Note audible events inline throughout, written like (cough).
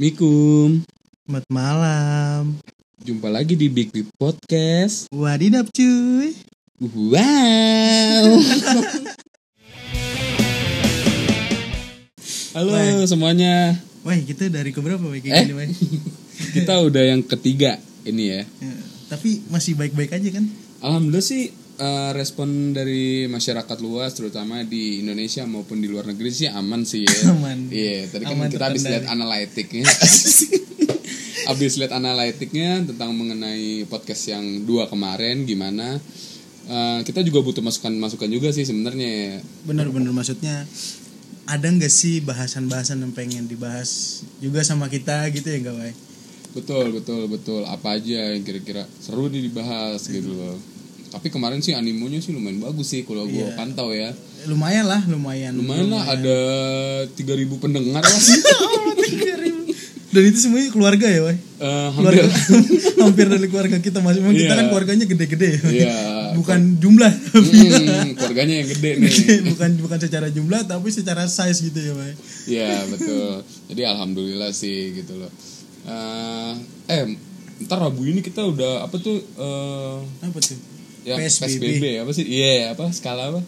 Assalamualaikum. Selamat malam. Jumpa lagi di Big Big Podcast. Wadidap cuy. Wow. (laughs) Halo Wah. semuanya. Wah kita dari keberapa Wai kayak Eh? gini Wai? Kita udah yang ketiga ini ya. Ya, Tapi masih baik-baik aja kan? Alhamdulillah sih eh, respon dari masyarakat luas terutama di Indonesia maupun di luar negeri sih aman sih ya. (laughs) Aman. Iya, tadi kan Aman kita habis lihat analitiknya. (laughs) habis lihat analitiknya tentang mengenai podcast yang dua kemarin gimana. Eh, kita juga butuh masukan-masukan juga sih sebenarnya. Bener-bener maksudnya ada nggak sih bahasan-bahasan yang pengen dibahas juga sama kita gitu ya nggak Wai? Betul, betul, betul. Apa aja yang kira-kira seru nih dibahas gitu loh. Tapi kemarin sih animonya sih lumayan bagus sih kalau gue Iya. pantau ya. Lumayan lah, lumayan. Lumayan lah ada 3000 pendengar lah. (laughs) Dan itu semuanya keluarga ya Wai? Eh, hampir Keluarga, (laughs) hampir dari keluarga kita masih Memang kita Iya. kan keluarganya gede-gede ya. Iya. (laughs) Bukan jumlah Hmm, keluarganya yang gede nih. bukan bukan secara jumlah tapi secara size gitu ya Wai. Iya betul. Jadi alhamdulillah sih gitu loh. Eh, eh ntar Rabu ini kita udah apa tuh eh Apa tuh? Ya PSBB. PSBB apa sih? Iya apa skala apa?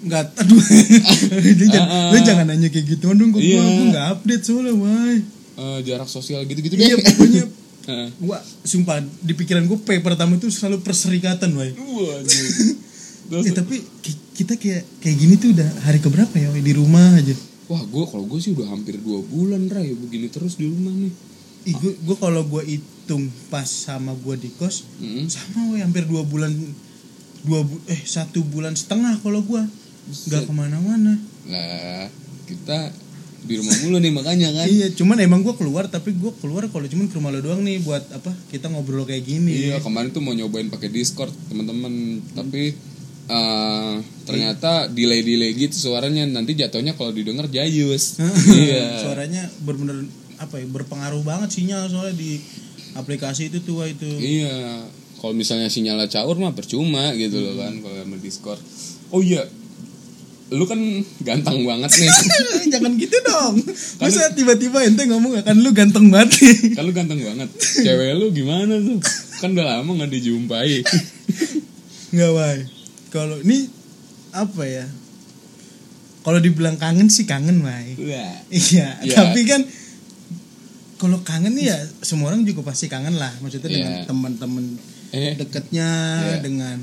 Enggak, aduh. (laughs) lu, jangan, lu jangan nanya kayak gitu dong, gua, Iya. gua, gua nggak update soalnya, why? Eh, jarak sosial gitu-gitu Iya, deh. pokoknya Heeh. (laughs) gua sumpah di pikiran gua P pertama itu selalu perserikatan, why. Anjing. (laughs) Terus, Eh, tapi ki- kita kayak kayak gini tuh udah hari keberapa ya, Wai? di rumah aja. wah gue kalau gue sih udah hampir dua bulan Ray begini terus di rumah nih. Ih, gua, gua kalau gua hitung pas sama gua di kos, Mm. sama woi hampir dua bulan dua bu eh satu bulan setengah kalau gua nggak ke mana-mana Lah kita di rumah mulu nih makanya kan. iya cuman emang gua keluar tapi gua keluar kalau cuman ke rumah lo doang nih buat apa kita ngobrol kayak gini Iya kemarin tuh mau nyobain pakai Discord teman-teman tapi eh, ternyata delay delay gitu suaranya nanti jatuhnya kalau didengar jayus. (laughs) iya. suaranya bener-bener apa ya berpengaruh banget sinyal soalnya di aplikasi itu tuh Wai, itu Iya. Kalau misalnya sinyalnya caur mah percuma gitu loh kan kalau sama Discord. Oh iya. Lu kan ganteng banget nih. (laughs) jangan gitu dong masa tiba-tiba ente ngomong kan lu ganteng banget (laughs) kan lu ganteng banget. Cewek lu gimana tuh? Kan udah lama nggak dijumpai. (laughs) nggak Wai kalau ini apa ya kalau dibilang kangen sih kangen Wah. Iya, Iya. tapi kan kalau kangen ya semua orang juga pasti kangen lah. Maksudnya dengan Iya. teman-teman Eh. deketnya, Iya. dengan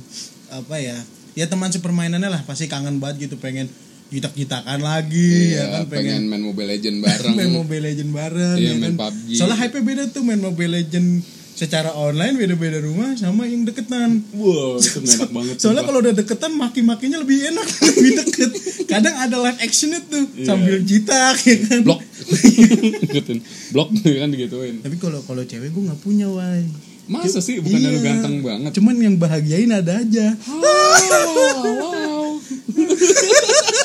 apa ya? Ya teman sepermainannya lah pasti kangen banget gitu pengen jitak-jitakan lagi ya kan Iya, pengen pengen main Mobile Legend (laughs) bareng. main Mobile Legend bareng Iya, ya main kan. PUBG. Soalnya hype beda tuh main Mobile Legend secara online beda-beda rumah sama yang deketan. Wah, itu enak banget. Soalnya kalau udah deketan maki-makinya lebih enak, (laughs) lebih deket. Kadang ada live actionnya tuh Iya. sambil jitak ya kan. blok (laughs) gituin blok kan digituin Tapi kalau kalau cewek gue nggak punya wai. masa sih bukannya lu Iya. ganteng banget Cuman yang bahagiain ada aja. wow (laughs)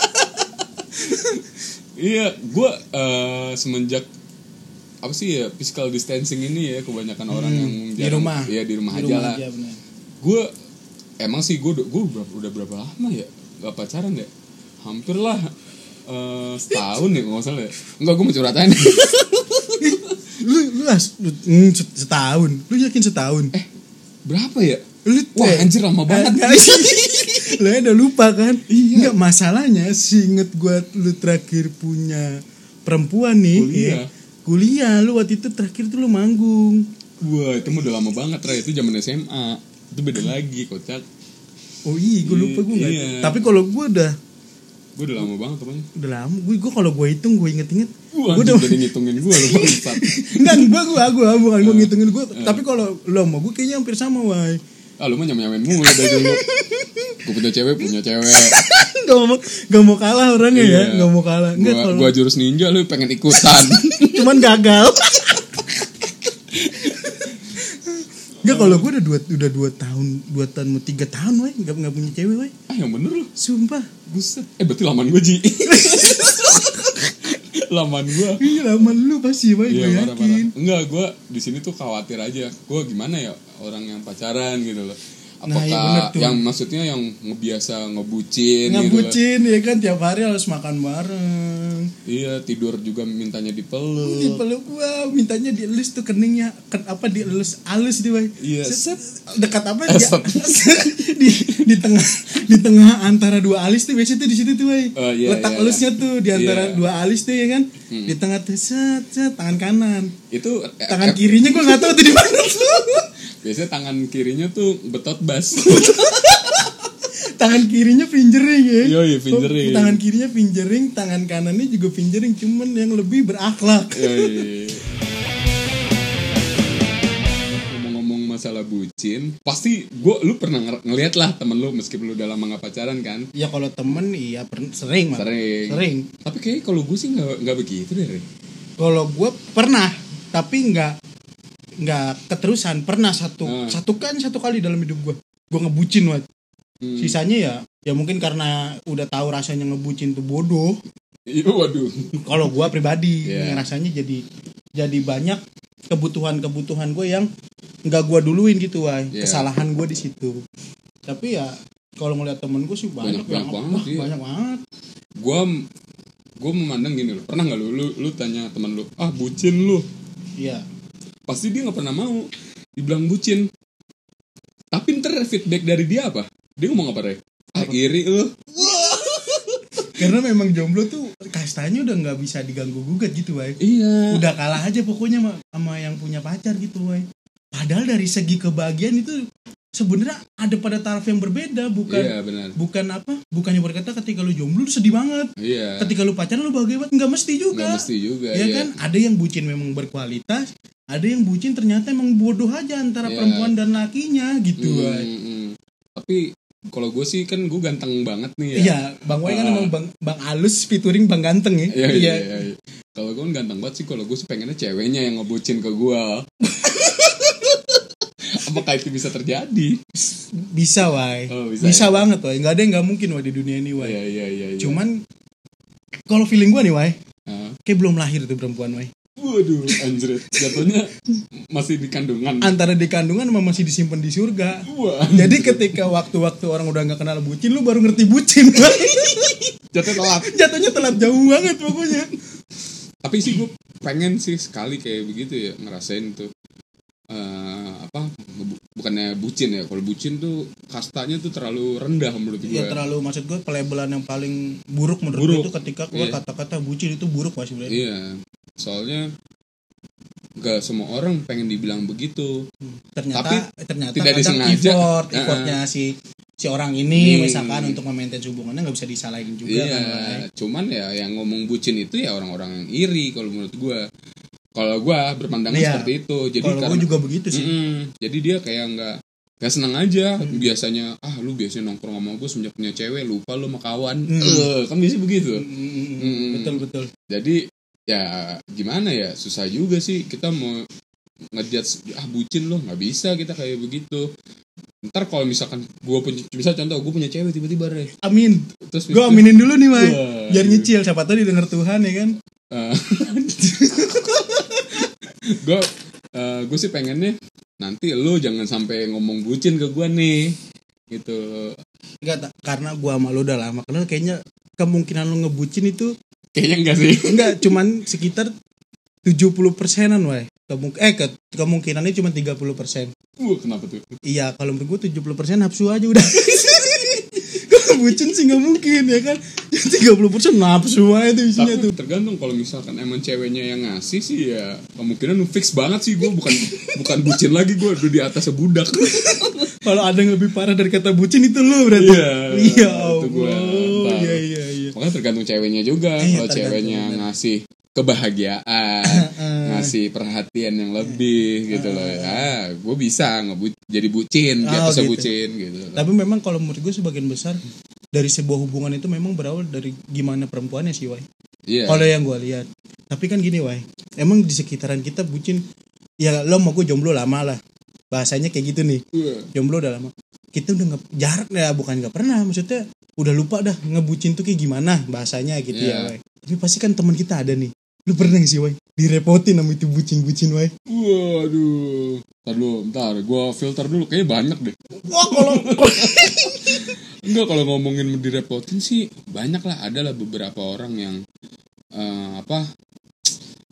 iya gue semenjak apa sih ya physical distancing ini ya kebanyakan orang yang Hmm, di jarang- rumah. iya di rumah Di aja lah gue emang sih gue gue udah berapa lama ya gak pacaran ya hampir lah eh, setahun ya kalau nggak salah ya enggak gue mau curhat aja (laughs) nih. Lu lu, as- lu hmm, set- setahun. Lu yakin setahun? eh berapa ya Lu wah eh, anjir lama banget lu udah lupa kan? Iya. Enggak masalahnya sih inget gua lu terakhir punya perempuan nih. Kuliah. ya. Kuliah lu waktu itu terakhir tuh lu manggung. Wah itu udah lama banget Ray Itu zaman SMA Itu beda lagi kocak Oh iya, gue lupa gue nggak. Iya. Tapi kalau gue udah Gue udah lama banget temannya udah lama. Gue gue kalau gue hitung gue inget-inget. Gue udah jadi ngitungin gue lu (laughs) bangsat Enggak, gue gue gue bukan gue ngitungin gue. Tapi kalau lo mau gue kayaknya hampir sama, wai. Ah lu mah nyamain mulu dari dulu Gue punya cewek punya cewek (laughs) gak mau gak mau kalah orangnya ya, Iya. gak mau kalah. Enggak Gua, kalau gua jurus ninja lu pengen ikutan (laughs) cuman gagal. Enggak kalau gue udah dua udah dua tahun dua tahun mau tiga tahun wai nggak nggak punya cewek wai Ah yang bener lu. Sumpah. Buset. Eh berarti laman gue Ji. (laughs) Laman gue iya lama lu pasti gue Iya parah parah yakin. Enggak gue di sini tuh khawatir aja. Gue gimana ya orang yang pacaran gitu loh apakah Nah, iya bener tuh. yang maksudnya yang ngebiasa ngebucin gitu Ngebucin ya kan tiap hari harus makan bareng. iya tidur juga mintanya dipeluk Dipeluk gua mintanya dielus tuh keningnya ken, apa dielus alus dia. Iya, Set, dekat apa dia set. (laughs) di di tengah di tengah antara dua alis tuh biasanya tuh di situ tuh Wai. Oh, iya, Letak iya, alusnya tuh di antara Iya. Hmm. dua alis tuh ya kan. Di tengah tuh set, set tangan kanan. itu eh, Tangan eh, kirinya gua nggak tahu tuh di mana tuh. (laughs) biasanya tangan kirinya tuh betot bas (laughs) tangan kirinya fingering ya. Yoi, fingering. Tangan kirinya fingering, tangan kanannya juga fingering, cuman yang lebih berakhlak. Yoi. (laughs) ngomong-ngomong masalah bucin pasti gua lu pernah nger- ngeliat lah temen lu meskipun lu udah lama pacaran kan Ya kalau temen iya sering Mak. sering Sering. tapi kayak kalau gue sih nggak nggak begitu deh. Kalau gue pernah, tapi nggak nggak keterusan. Pernah satu Hmm. satu kan satu kali dalam hidup gue. Gue ngebucin wat. Hmm. Sisanya ya ya mungkin karena udah tahu rasanya ngebucin tuh bodoh. Iya, waduh Kalau gue pribadi Iya. ngerasanya jadi jadi banyak kebutuhan-kebutuhan gue yang nggak gue duluin gitu wah Iya. kesalahan gue di situ tapi ya kalau ngeliat temen gue sih banyak, Banyak- yang banyak banget, wah, iya. banyak banget gue gue memandang gini loh pernah nggak lu, lu lu tanya teman lu ah bucin lu iya pasti dia nggak pernah mau. Dibilang bucin. Tapi ntar feedback dari dia apa? Dia ngomong apa Re? ah iri lu karena memang jomblo tuh kastanya udah nggak bisa diganggu gugat gitu wah iya. Udah kalah aja pokoknya sama, sama yang punya pacar gitu wah padahal dari segi kebahagiaan itu sebenarnya ada pada taraf yang berbeda bukan iya benar. bukan apa bukannya berkata ketika lu jomblo lu sedih banget. Iya. Ketika lu pacaran lu bahagia banget nggak mesti juga. Nggak mesti juga ya kan? Ada yang bucin memang berkualitas ada yang bucin ternyata emang bodoh aja antara Iya. perempuan dan lakinya gitu Wai. hmm. tapi kalau gue sih kan gue ganteng banget nih ya iya bang Wai kan emang bang bang alus featuring bang ganteng ya Iya, iya, iya, iya. Kalau gue kan ganteng banget sih, kalau gue sih pengennya ceweknya yang ngebucin ke gue. (laughs) Apakah itu bisa terjadi? bisa Wai Oh, bisa, bisa, ya? banget Wai nggak ada yang nggak mungkin Wai di dunia ini Wai Iya, iya, iya. iya. cuman kalau feeling gua nih Wai Ah. kayak belum lahir tuh perempuan Wai waduh, anjrit. Jatuhnya masih di kandungan. antara di kandungan sama masih disimpan di surga Wah, jadi ketika waktu-waktu orang udah nggak kenal bucin lu baru ngerti bucin jatuh telat. jatuhnya telat jauh banget pokoknya Tapi sih gue pengen sih sekali kayak begitu ya ngerasain tuh. eh, apa bukannya bucin ya kalau bucin tuh kastanya tuh terlalu rendah menurut gue Ya terlalu maksud gue pelabelan yang paling buruk menurut Buruk. gue itu ketika keluar Iya. kata-kata bucin itu buruk mas sebenarnya. iya soalnya gak semua orang pengen dibilang begitu Ternyata Tapi ternyata tidak disengaja. effort, effortnya si si orang ini Hmm. misalkan untuk memaintain hubungannya nggak bisa disalahin juga iya kan. Cuman ya yang ngomong bucin itu ya orang-orang yang iri kalau menurut gua kalau gua berpandangan Iya. seperti itu jadi Kalau gue juga begitu sih. Mm-mm. jadi dia kayak nggak nggak senang aja Hmm. biasanya ah lu biasanya nongkrong sama gue semenjak punya cewek lupa lu sama kawan Hmm. Kan bisa begitu Mm, mm, mm. Mm. Betul betul. jadi ya gimana ya susah juga sih kita mau ngejudge ah bucin lo nggak bisa kita kayak begitu ntar kalau misalkan gue punya bisa contoh gue punya cewek tiba-tiba re Amin. terus Gue aminin dulu nih. Wah. Biar nyicil siapa tahu didengar Tuhan ya kan. (laughs) gue gue sih pengennya nanti lo jangan sampai ngomong bucin ke gue nih gitu Enggak karena gua sama lu udah lama kenal kayaknya kemungkinan lu ngebucin itu kayaknya enggak sih. (laughs) Enggak cuman sekitar 70 persenan wah Kemung eh ke, kemungkinannya cuma 30 persen. Uh kenapa tuh? Iya kalau menurut gue 70 persen nafsu aja udah. (laughs) Kalau bucin sih nggak mungkin ya kan? (laughs) 30 persen nafsu aja tuh isinya tapi tuh. tergantung kalau misalkan emang ceweknya yang ngasih sih ya kemungkinan fix banget sih gue bukan bukan bucin lagi gue udah di atas budak. Kalau ada yang lebih parah dari kata bucin itu lu berarti. Iya, iya itu iya iya iya makanya tergantung ceweknya juga. Iya, kalau ceweknya bener. ngasih kebahagiaan (laughs) ngasih perhatian yang lebih gitu loh. Ya gue bisa ngebu jadi bucin di Oh, atas gitu. bucin gitu loh. tapi memang kalau menurut gue sebagian besar dari sebuah hubungan itu memang berawal dari gimana perempuannya sih Wai. Iya. Kalau yang gue lihat. Tapi kan gini Wai. Emang di sekitaran kita bucin ya lo mau gue jomblo lama lah. Bahasanya kayak gitu nih. Jomblo udah lama kita udah nggak jarak ya bukan nggak pernah maksudnya udah lupa dah ngebucin tuh kayak gimana bahasanya gitu Iya. ya Wai. tapi pasti kan teman kita ada nih lu pernah gak sih wai direpotin sama itu bucin-bucin wai Waduh. Ntar dulu, bentar. Gue filter dulu. Kayaknya banyak deh. wah kalau (laughs) Enggak, kalau ngomongin direpotin sih banyak lah. Ada lah beberapa orang yang eh, apa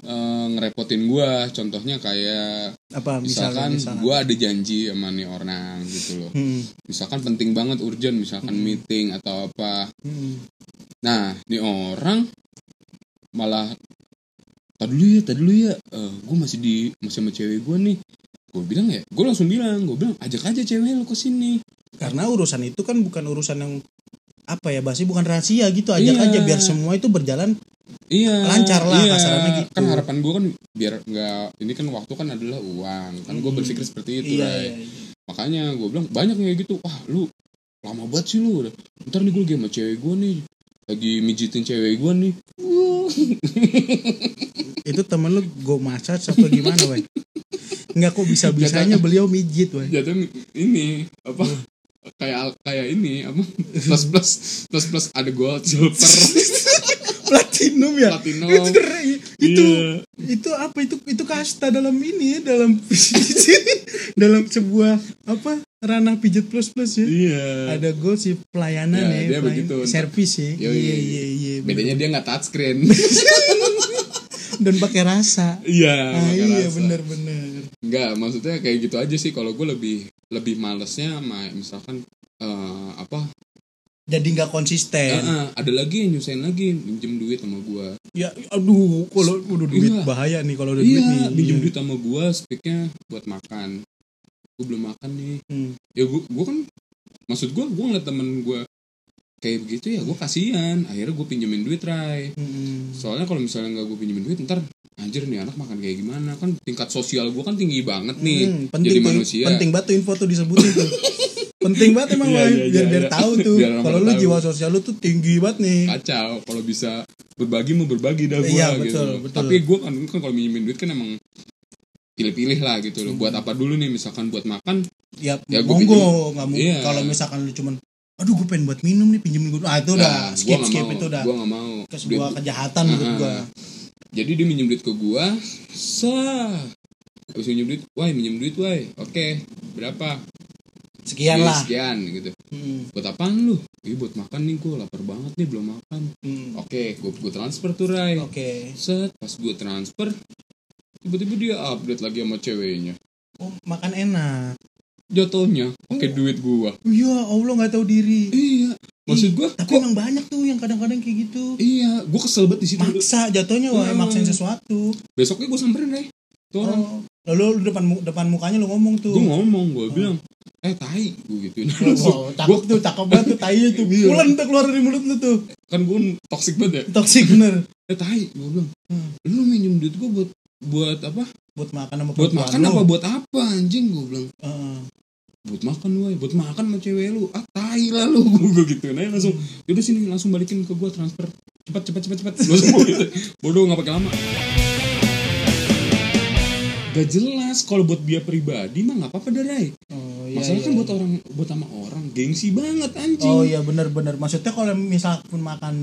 eh, ngerepotin gue. Contohnya kayak apa misalkan misalkan gue ada janji sama nih orang gitu loh. Hmm, Misalkan penting banget urgent, misalkan meeting atau apa. hmm. Nah, nih orang malah tadi dulu ya, tadi dulu ya. gue masih di masih sama cewek gue nih. Gue bilang ya, gue langsung bilang, gue bilang ajak aja cewek lo ke sini. karena urusan itu kan bukan urusan yang apa ya bahasnya bukan rahasia gitu ajak Iya. aja biar semua itu berjalan Iya. Lancar lah, iya. kasarannya gitu. Kan harapan gue kan biar nggak ini kan waktu kan adalah uang. Kan gue Hmm. berpikir seperti itu, iya, Ray. iya, iya. Makanya gue bilang banyak kayak gitu. Wah, lu lama banget sih lu. Ntar nih gue lagi sama cewek gue nih. Lagi mijitin cewek gue nih. (laughs) itu temen lu go massage apa gimana wai Enggak kok bisa bisanya beliau mijit wai Jatuh ini apa kayak kayak ini apa (laughs) plus plus plus plus ada gold silver (laughs) platinum ya? Platinum. Itu itu Iya. itu apa? Itu itu kasta dalam ini ya dalam (laughs) dalam sebuah apa? Ranah pijat plus plus ya. Iya. Ada gold sih pelayanan Ya, ya, dia pelayan- begitu. servis ya. Iya iya iya bedanya dia nggak touchscreen (laughs) dan pakai rasa. Iya ah, iya rasa. bener bener. Enggak, maksudnya kayak gitu aja sih. Kalau gue lebih lebih malesnya sama misalkan eh, apa jadi nggak konsisten. Eh, ada lagi yang nyusahin lagi minjem duit sama gue ya aduh kalau udah duit Iya. bahaya nih kalau udah duit nih. iya minjem Iya. duit sama gue speaknya buat makan. Gue belum makan nih. Hmm. ya gue gue kan maksud gue gue ngeliat temen gue kayak begitu ya gue kasihan. Akhirnya gue pinjemin duit Rai Mm-mm. soalnya kalau misalnya nggak gue pinjemin duit ntar anjir nih anak makan kayak gimana? Kan tingkat sosial gue kan tinggi banget nih. Hmm, penting jadi tuh, manusia. Penting banget tuh info tuh disebutin tuh (laughs) penting banget emang (laughs) Wai. iya, biar iya, biar iya. tahu tuh. kalau lu tahu. jiwa sosial lu tuh tinggi banget nih. Kacau. Kalau bisa berbagi mau berbagi dah gue Iya, gitu. betul, betul. tapi gue kan kan kalau minjemin duit kan emang pilih-pilih lah gitu loh. Buat apa dulu nih? Misalkan buat makan ya, Ya, gua monggo. nggak mau Iya. kalau misalkan lu cuman aduh gue pengen buat minum nih pinjemin gue ah itu udah Nah, skip skip mau, itu udah gua nggak mau. ke Duit- sebuah kejahatan menurut Ah, gua. Ah. jadi dia minjem duit ke gue sah. Habis minjem duit, wah minjem duit, wah oke berapa? Sekian Iya, lah Sekian gitu. Hmm, Buat apaan lu? Iya buat makan nih, gue lapar banget nih belum makan. hmm. Oke, gue gue transfer tuh Rai. oke Set, pas gue transfer, tiba-tiba dia update lagi sama ceweknya. oh, makan enak Jatuhnya pakai Oh. duit gua. iya allah nggak tahu diri Iya, maksud gua tapi kok emang banyak tuh yang kadang-kadang kayak gitu iya, gua kesel banget di situ. maksa jatuhnya wah Hmm. maksain sesuatu Besoknya gua samperin Rai. Tuh orang. oh. Lalu lu depan depan mukanya lu ngomong tuh Gua ngomong, gua bilang, eh tai, gua gituin. Wow, (laughs) cakep tuh, cakep banget tuh tai itu. Iya. Pulen tuh keluar dari mulut lu tuh. kan gua toxic banget ya. Toxic bener. (laughs) Eh tai, gua bilang, Hmm. lu minjem duit gua buat buat apa? Buat makan sama Buat makan lu. apa buat apa anjing gua bilang. Heeh. Buat makan woi, buat makan sama cewek lu. Ah tai lah lu (laughs) gua gitu. Nah, langsung yaudah sini langsung balikin ke gua transfer. Cepat cepat cepat cepat. Gitu. Bodoh nggak pakai lama. Gak jelas kalau buat dia pribadi mah nggak apa-apa dah Rai. Oh iya. Masalah iya, kan buat iya. orang buat sama orang gengsi banget anjing. Oh iya bener-bener. Maksudnya kalau misalkan makan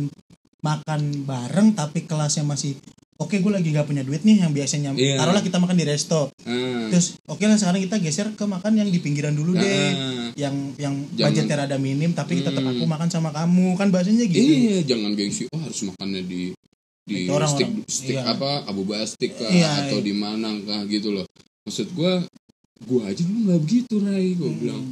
makan bareng tapi kelasnya masih Oke gue lagi gak punya duit nih yang biasanya Iya. Taruhlah kita makan di resto Ah, Terus oke lah sekarang kita geser ke makan yang di pinggiran dulu deh ah. Yang yang Jangan- budgetnya rada minim Tapi tetap Hmm. aku makan sama kamu Kan bahasanya gitu Iya, jangan gengsi. Oh, harus makannya di di orang- stick orang- stick iya. apa Abu Bastik kah Iya, atau iya. di mana kah gitu loh. Maksud gua gua aja dulu nggak begitu Rai gua Hmm. bilang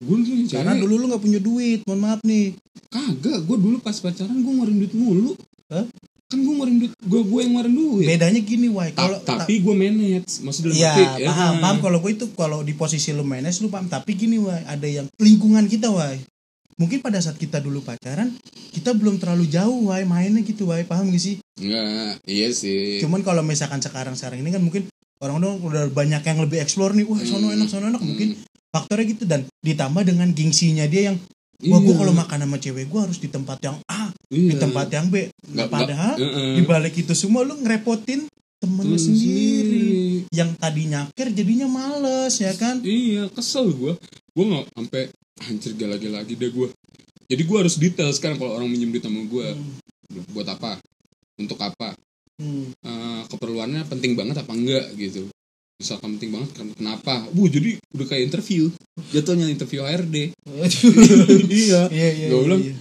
gua dulu Karena dulu lu gak punya duit Mohon maaf nih kagak gua dulu pas pacaran gua ngeluarin duit mulu Hah? kan gua ngeluarin duit gua gua yang ngeluarin duit Bedanya gini Ta- kalau tapi gua manage maksud dalam Iya, arti, ya, paham, paham. Kalau gue itu kalau di posisi lu manage lu paham. Tapi gini, wah, ada yang lingkungan kita, wah. Mungkin pada saat kita dulu pacaran, kita belum terlalu jauh, wah, mainnya gitu, wah. Paham gak sih? enggak iya sih Cuman kalau misalkan sekarang-sekarang ini kan mungkin orang-orang udah banyak yang lebih explore nih, wah, sono enak, sono enak. Mungkin Hmm. faktornya gitu dan ditambah dengan gengsinya dia yang, wah, gue Iya, kalau makan sama cewek gue harus di tempat yang A, iya. di tempat yang B. Nggak- padahal nggak- Heeh. di balik itu semua lu ngerepotin temen lu Temen sendiri yang tadi nyaker jadinya males ya kan Iya, kesel gue. Gue nggak sampai hancur lagi lagi deh gue. Jadi gue harus detail sekarang kalau orang minjem duit sama gue. Hmm. Buat apa? Untuk apa? Hmm. eh, keperluannya penting banget apa enggak gitu misalkan penting banget kenapa bu jadi udah kayak interview jatuhnya interview HRD (laughs) iya Iya iya. Iya, bilang, iya.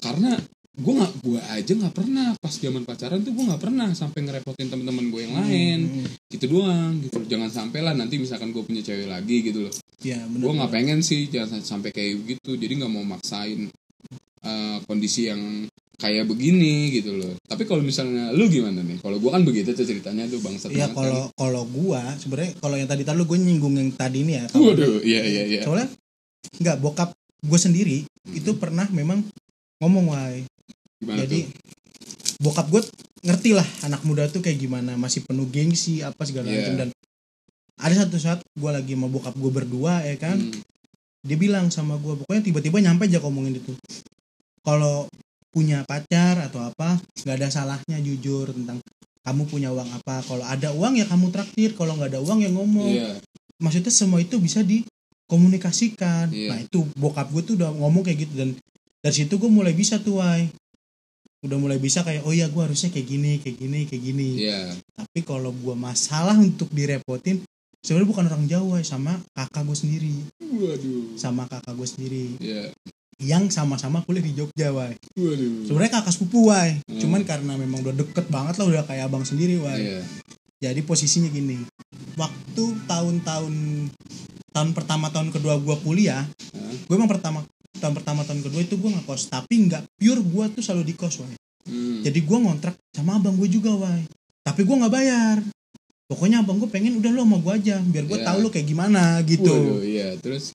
karena gue nggak gue aja nggak pernah pas zaman pacaran tuh gue nggak pernah sampai ngerepotin teman-teman gue yang lain Hmm. gitu doang gitu jangan sampai lah nanti misalkan gue punya cewek lagi gitu loh Iya benar. gue nggak pengen sih jangan sampai kayak gitu jadi nggak mau maksain eh, kondisi yang kayak begini gitu loh tapi kalau misalnya lu gimana nih kalau gue kan begitu tuh ceritanya tuh bangsa Iya kalau kalau gua sebenarnya kalau yang tadi tadi gue nyinggung yang tadi ini ya. kan. waduh iya iya iya Soalnya nggak bokap gue sendiri itu pernah memang ngomong gimana Jadi tuh bokap gue ngerti lah anak muda tuh kayak gimana masih penuh gengsi apa segala Iya. macam dan ada satu saat gue lagi sama bokap gue berdua ya kan? Hmm, dia bilang sama gue pokoknya tiba-tiba nyampe aja ngomongin itu. Kalau punya pacar atau apa nggak ada salahnya jujur tentang kamu punya uang apa. Kalau ada uang ya kamu traktir kalau nggak ada uang ya ngomong. Iya. Maksudnya semua itu bisa dikomunikasikan. Iya. nah itu bokap gue tuh udah ngomong kayak gitu dan dari situ gue mulai bisa tuh Wai. Udah mulai bisa kayak oh ya gue harusnya kayak gini kayak gini kayak gini. Iya. Tapi kalau gue masalah untuk direpotin sebenarnya bukan orang Jawa sama kakak gue sendiri. Waduh. Sama kakak gue sendiri. Iya. Yang sama-sama kuliah di Jogja Wai. Waduh. Sebenarnya kakak sepupu Wai. Hmm. cuman karena memang udah deket banget lah udah kayak abang sendiri Wai. Iya. Jadi posisinya gini. Waktu tahun-tahun tahun pertama tahun kedua gua kuliah Hah? gue emang pertama tahun pertama tahun kedua itu gue ngekos. Tapi nggak pure gue tuh selalu di kos Wai. Hmm. jadi gue ngontrak sama abang gue juga Wai. tapi gue nggak bayar pokoknya abang gue pengen udah lo sama gue aja biar gue Ya. tahu lo kayak gimana gitu Waduh, iya terus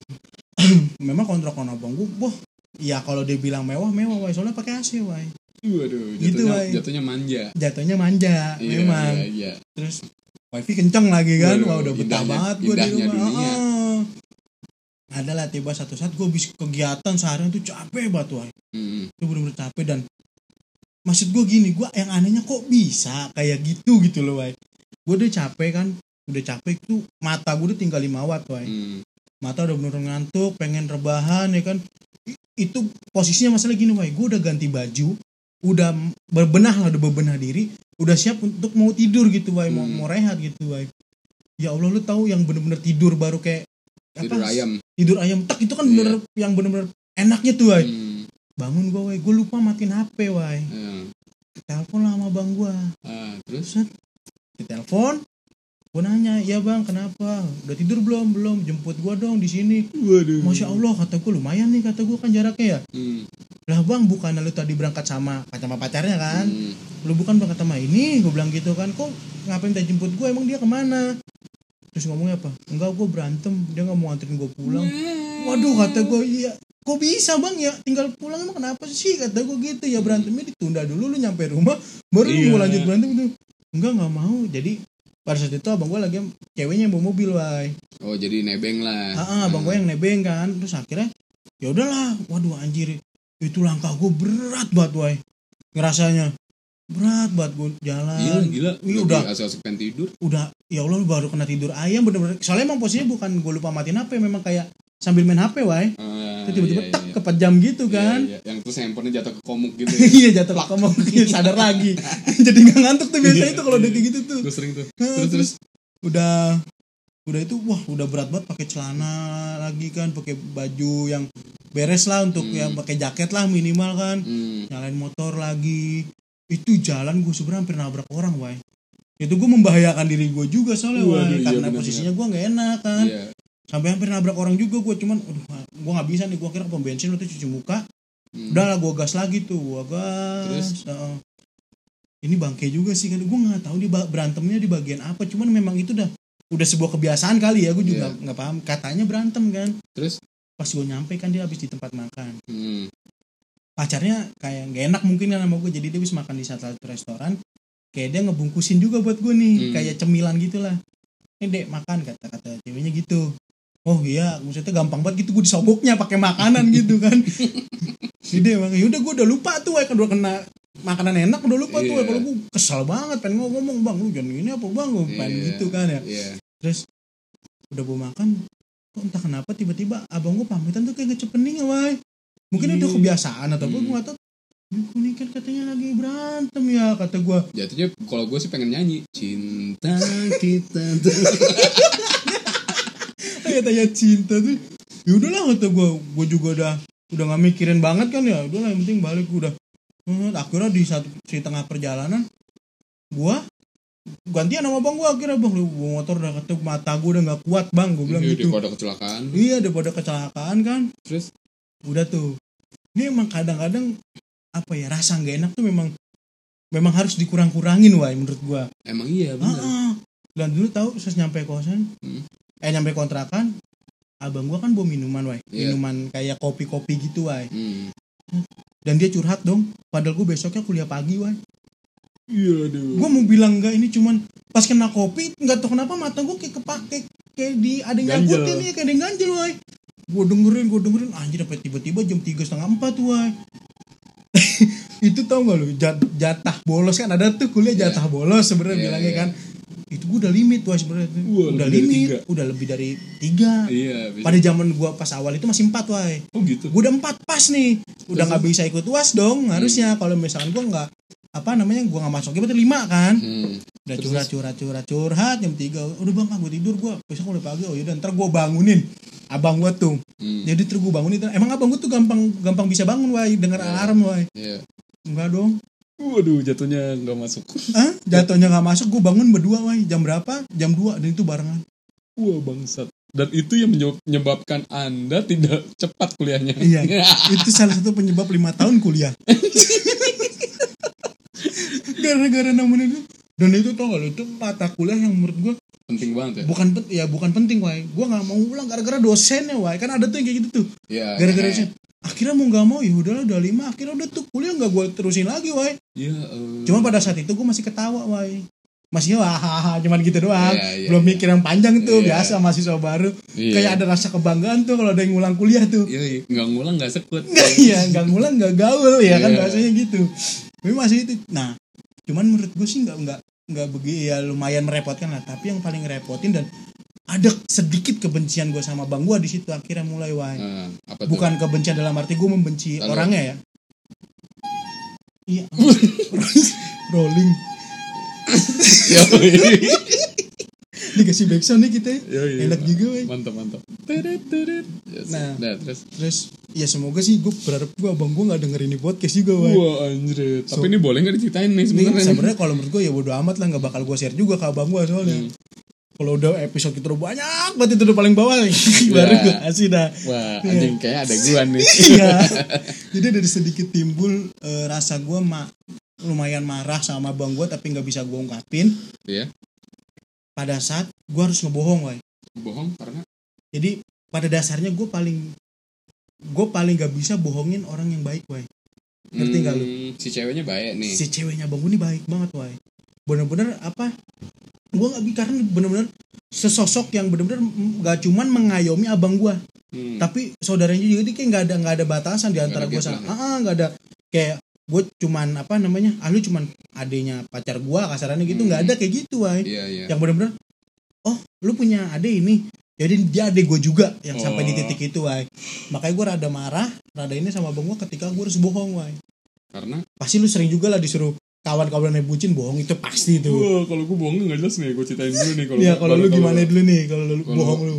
(clears throat) memang kontrakan abang gue wah ya kalau dia bilang mewah mewah Wai. soalnya pakai AC Wai. waduh Gitu, jatuhnya Wai. jatuhnya manja jatuhnya manja iya memang iya iya terus wifi kenceng lagi kan Waduh, wah udah betah banget gue di rumah dunia. Heeh. ada lah tiba satu saat gue habis kegiatan seharian tuh capek banget Wai. Hmm. itu bener-bener capek dan maksud gue gini gue yang anehnya kok bisa kayak gitu gitu loh Wai gue udah capek kan udah capek tuh mata gue udah tinggal 5 watt Wai Hmm. mata udah bener ngantuk pengen rebahan ya kan. I- itu posisinya masalah gini Wai gue udah ganti baju udah berbenah lah udah berbenah diri udah siap untuk mau tidur gitu mau, Hmm. mau rehat gitu Wai ya Allah lu tahu yang bener-bener tidur baru kayak tidur apa, ayam. Tidur ayam tak itu kan Iya. bener yang bener-bener enaknya tuh Wai Hmm. bangun gue Wai gue lupa matiin HP Wai Iya. telepon lah sama bang gue Ah, terus? Set ditelepon gue nanya ya bang kenapa? Udah tidur belum? Belum jemput gue dong di sini. Waduh. Masya allah kata gue lumayan nih kata gue kan jaraknya ya? Hmm. lah bang bukan lu tadi berangkat sama sama pacarnya kan? Hmm. lu bukan berangkat sama ini? gue bilang gitu kan. Kok ngapain minta jemput gue emang dia ke mana? Terus ngomongnya apa? Enggak gue berantem. Dia nggak mau anterin gue pulang. Waduh kata gue iya. Kok bisa bang? Ya tinggal pulang emang kenapa sih? kata gue gitu. Ya berantemnya ditunda dulu lu nyampe rumah baru Iya. mau lanjut berantem itu enggak nggak mau. Jadi pada saat itu abang gue lagi ceweknya yang bawa mobil wai oh jadi nebeng lah. Ah, ah, abang gue yang nebeng kan. Terus akhirnya ya udahlah. Waduh anjir. Itu langkah gue berat banget wai ngerasanya. Berat banget gue jalan. Iya gila, Iya, udah. asal-asal pengen tidur. udah ya Allah baru kena tidur. Ayam bener-bener soalnya emang posisinya bukan gue lupa matiin HP memang kayak sambil main HP wai Ah, Terus tiba-tiba iya, tak iya. kepejam gitu Iya, kan iya. Yang terus handphonenya jatuh ke komuk gitu. (laughs) iya jatuh ke kamu (laughs) sadar lagi (laughs) jadi nggak ngantuk tuh biasanya Iya, tuh kalau udah iya. kayak gitu tuh Gue sering tuh. Nah, Terus terus. udah udah itu wah udah berat banget pakai celana lagi kan pakai baju yang beres lah untuk Hmm. yang pakai jaket lah minimal kan Hmm. nyalain motor lagi itu jalan gue sebenarnya hampir nabrak orang wai itu gue membahayakan diri gue juga soalnya Waduh, iya, karena bener-bener. posisinya gue nggak enak kan Iya. Sampai hampir nabrak orang juga gue cuman aduh gue nggak bisa nih gue kira pom bensin waktu cuci muka Hmm. udah lah gue gas lagi tuh gue gas Terus? Heeh. ini bangke juga sih kan gue nggak tahu dia berantemnya di bagian apa cuman memang itu udah udah sebuah kebiasaan kali ya gue juga Iya. nggak paham katanya berantem kan Terus? pas gue nyampe kan dia habis di tempat makan Hmm. pacarnya kayak gak enak mungkin kan sama gue jadi dia bisa makan di salah satu restoran kayak dia ngebungkusin juga buat gue nih Hmm. kayak cemilan gitulah ini dek makan kata kata ceweknya gitu oh iya maksudnya gampang banget gitu gue disogoknya pakai makanan gitu kan (laughs) jadi emang yaudah gue udah lupa tuh kan udah kena makanan enak udah lupa tuh Iya. kalau gue kesal banget pengen ngomong bang lu jangan gini apa bang gue pengen Iya. gitu kan ya Iya. udah gue makan kok entah kenapa tiba-tiba abang gue pamitan tuh kayak ngecepening wai mungkin udah Iya. kebiasaan atau apa gue gak tau ini kan katanya lagi berantem ya kata gue jatuhnya kalau gue sih pengen nyanyi cinta kita (laughs) tuh katanya cinta tuh. Ya udahlah kata gue gue juga udah udah nggak mikirin banget kan ya. Udahlah yang penting balik udah. Hmm, akhirnya di satu di tengah perjalanan gue gantian sama bang gue akhirnya bang. Lu bawa motor udah ketuk mata gue udah nggak kuat bang. Gue bilang Iya, gitu. daripada kecelakaan. Iya daripada kecelakaan kan. Terus? Udah tuh. Ini emang kadang-kadang apa ya rasa nggak enak tuh memang memang harus dikurang-kurangin wah menurut gua. Emang iya ah, bener. Ah. dan dulu tahu saya nyampe kosan Hmm. Eh nyampe kontrakan abang gua kan bawa minuman wah Iya. minuman kayak kopi-kopi gitu wah Hmm. dan dia curhat dong padahal gua besoknya kuliah pagi wah iya aduh gua mau bilang enggak ini cuman pas kena kopi nggak tahu kenapa mata gua kayak kepake kayak di ada yang Ganjel. nyangkutin ya kayak ada yang ganjel wah gua dengerin gua dengerin anjir sampai tiba-tiba jam tiga setengah empat wah (laughs) itu tau gak lu jat- jatah bolos kan ada tuh kuliah jatah bolos sebenarnya Iya, bilangnya iya. kan itu gua udah limit wah sebenarnya udah lebih limit. udah lebih dari tiga. Iya bisa. pada zaman gua pas awal itu masih empat wah oh gitu. Gua udah empat pas nih. Udah nggak bisa ikut uas dong harusnya. Kalau misalkan gua nggak apa namanya gua nggak masuk berarti lima kan? Hmm. udah curhat curhat curhat curhat jam tiga. Udah bang ah, gua tidur gua besok udah pagi. Oh yaudah ntar gua bangunin abang gua tuh. Hmm. jadi terus bangunin. Emang abang gua tuh gampang gampang bisa bangun wah dengar Iya. alarm wah iya. Enggak dong waduh jatuhnya nggak masuk Hah? Jatuhnya nggak masuk, gue bangun berdua, wah jam berapa? Jam 2 dan itu barengan. wah bangsat dan itu yang menye- menyebabkan anda tidak cepat kuliahnya Iya. (laughs) itu salah satu penyebab lima tahun kuliah. (laughs) Gara-gara nemenin itu. Dan itu tau gak lu, itu mata kuliah yang menurut gue penting banget ya bukan ya bukan penting, wah. Gue nggak mau ulang gara-gara dosennya, wah. Kan ada tuh yang kayak gitu tuh. Iya, Gara-gara dosen. Akhirnya mau nggak mau ya udahlah udah lima. Akhirnya udah tuh kuliah nggak gue terusin lagi, wah. Iya, eh, Cuma pada saat itu gue masih ketawa, wah. Masih wah, cuman gitu doang. Iya, iya, Belum iya. mikir yang panjang tuh, Iya. biasa mahasiswa baru. iya. kayak ada rasa kebanggaan tuh kalau ada yang ngulang kuliah tuh Iya, iya. nggak ngulang nggak sekut. (laughs) iya nggak ngulang nggak gaul ya kan Iya. bahasanya gitu tapi masih itu nah cuman menurut gue sih nggak nggak nggak begini ya lumayan merepotkan lah tapi yang paling ngerepotin dan ada sedikit kebencian gue sama bang gue di situ akhirnya mulai wah tuh? bukan kebencian dalam arti gue membenci Lalu? orangnya ya iya (laughs) rolling (laughs) Yoi. dikasih backsound nih kita ya. Yoi. enak juga wah Mantap, mantap. Yes. Nah. Nah, terus terus ya semoga sih gue berharap gue abang gue nggak dengerin ini podcast juga wah Wah anjir. Tapi So- ini boleh nggak diceritain nih sebenarnya? sebenarnya kalau menurut gue ya bodo amat lah nggak bakal gue share juga ke abang gue soalnya. Hmm. Kalau udah episode kita udah banyak banget itu udah paling bawah (laughs) baru gue kasih dah. Wah, anjing kayak ada gua nih. (laughs) Iya. (laughs) Jadi dari sedikit timbul eh, rasa gue ma lumayan marah sama abang gue tapi nggak bisa gue ungkapin Iya. pada saat gue harus ngebohong woy. Bohong karena Jadi pada dasarnya gue paling gue paling gak bisa bohongin orang yang baik woy. Ngerti nggak lu? Hmm, Si ceweknya baik nih. si ceweknya bang gue ini baik banget woy bener-bener apa gue nggak karena bener-bener sesosok yang bener-bener gak cuman mengayomi abang gue Hmm. tapi saudaranya juga kayak nggak ada nggak ada batasan di antara gue sama ah nggak ada kayak gue cuman apa namanya ah lu cuman adenya pacar gue kasarannya gitu nggak Hmm. ada kayak gitu woy Iya, iya. yang bener-bener oh lu punya ade ini jadi dia ade gue juga yang sampai di Oh. titik itu woy makanya gue rada marah rada ini sama abang gue ketika gue harus bohong woy Karena pasti lu sering juga lah disuruh kawan-kawan yang bucin bohong itu pasti itu. Wah, kalau gua bohong nggak jelas nih. Gue ceritain dulu nih kalau Iya gua- kalau lu gimana dulu nih kalau lu bohong lu.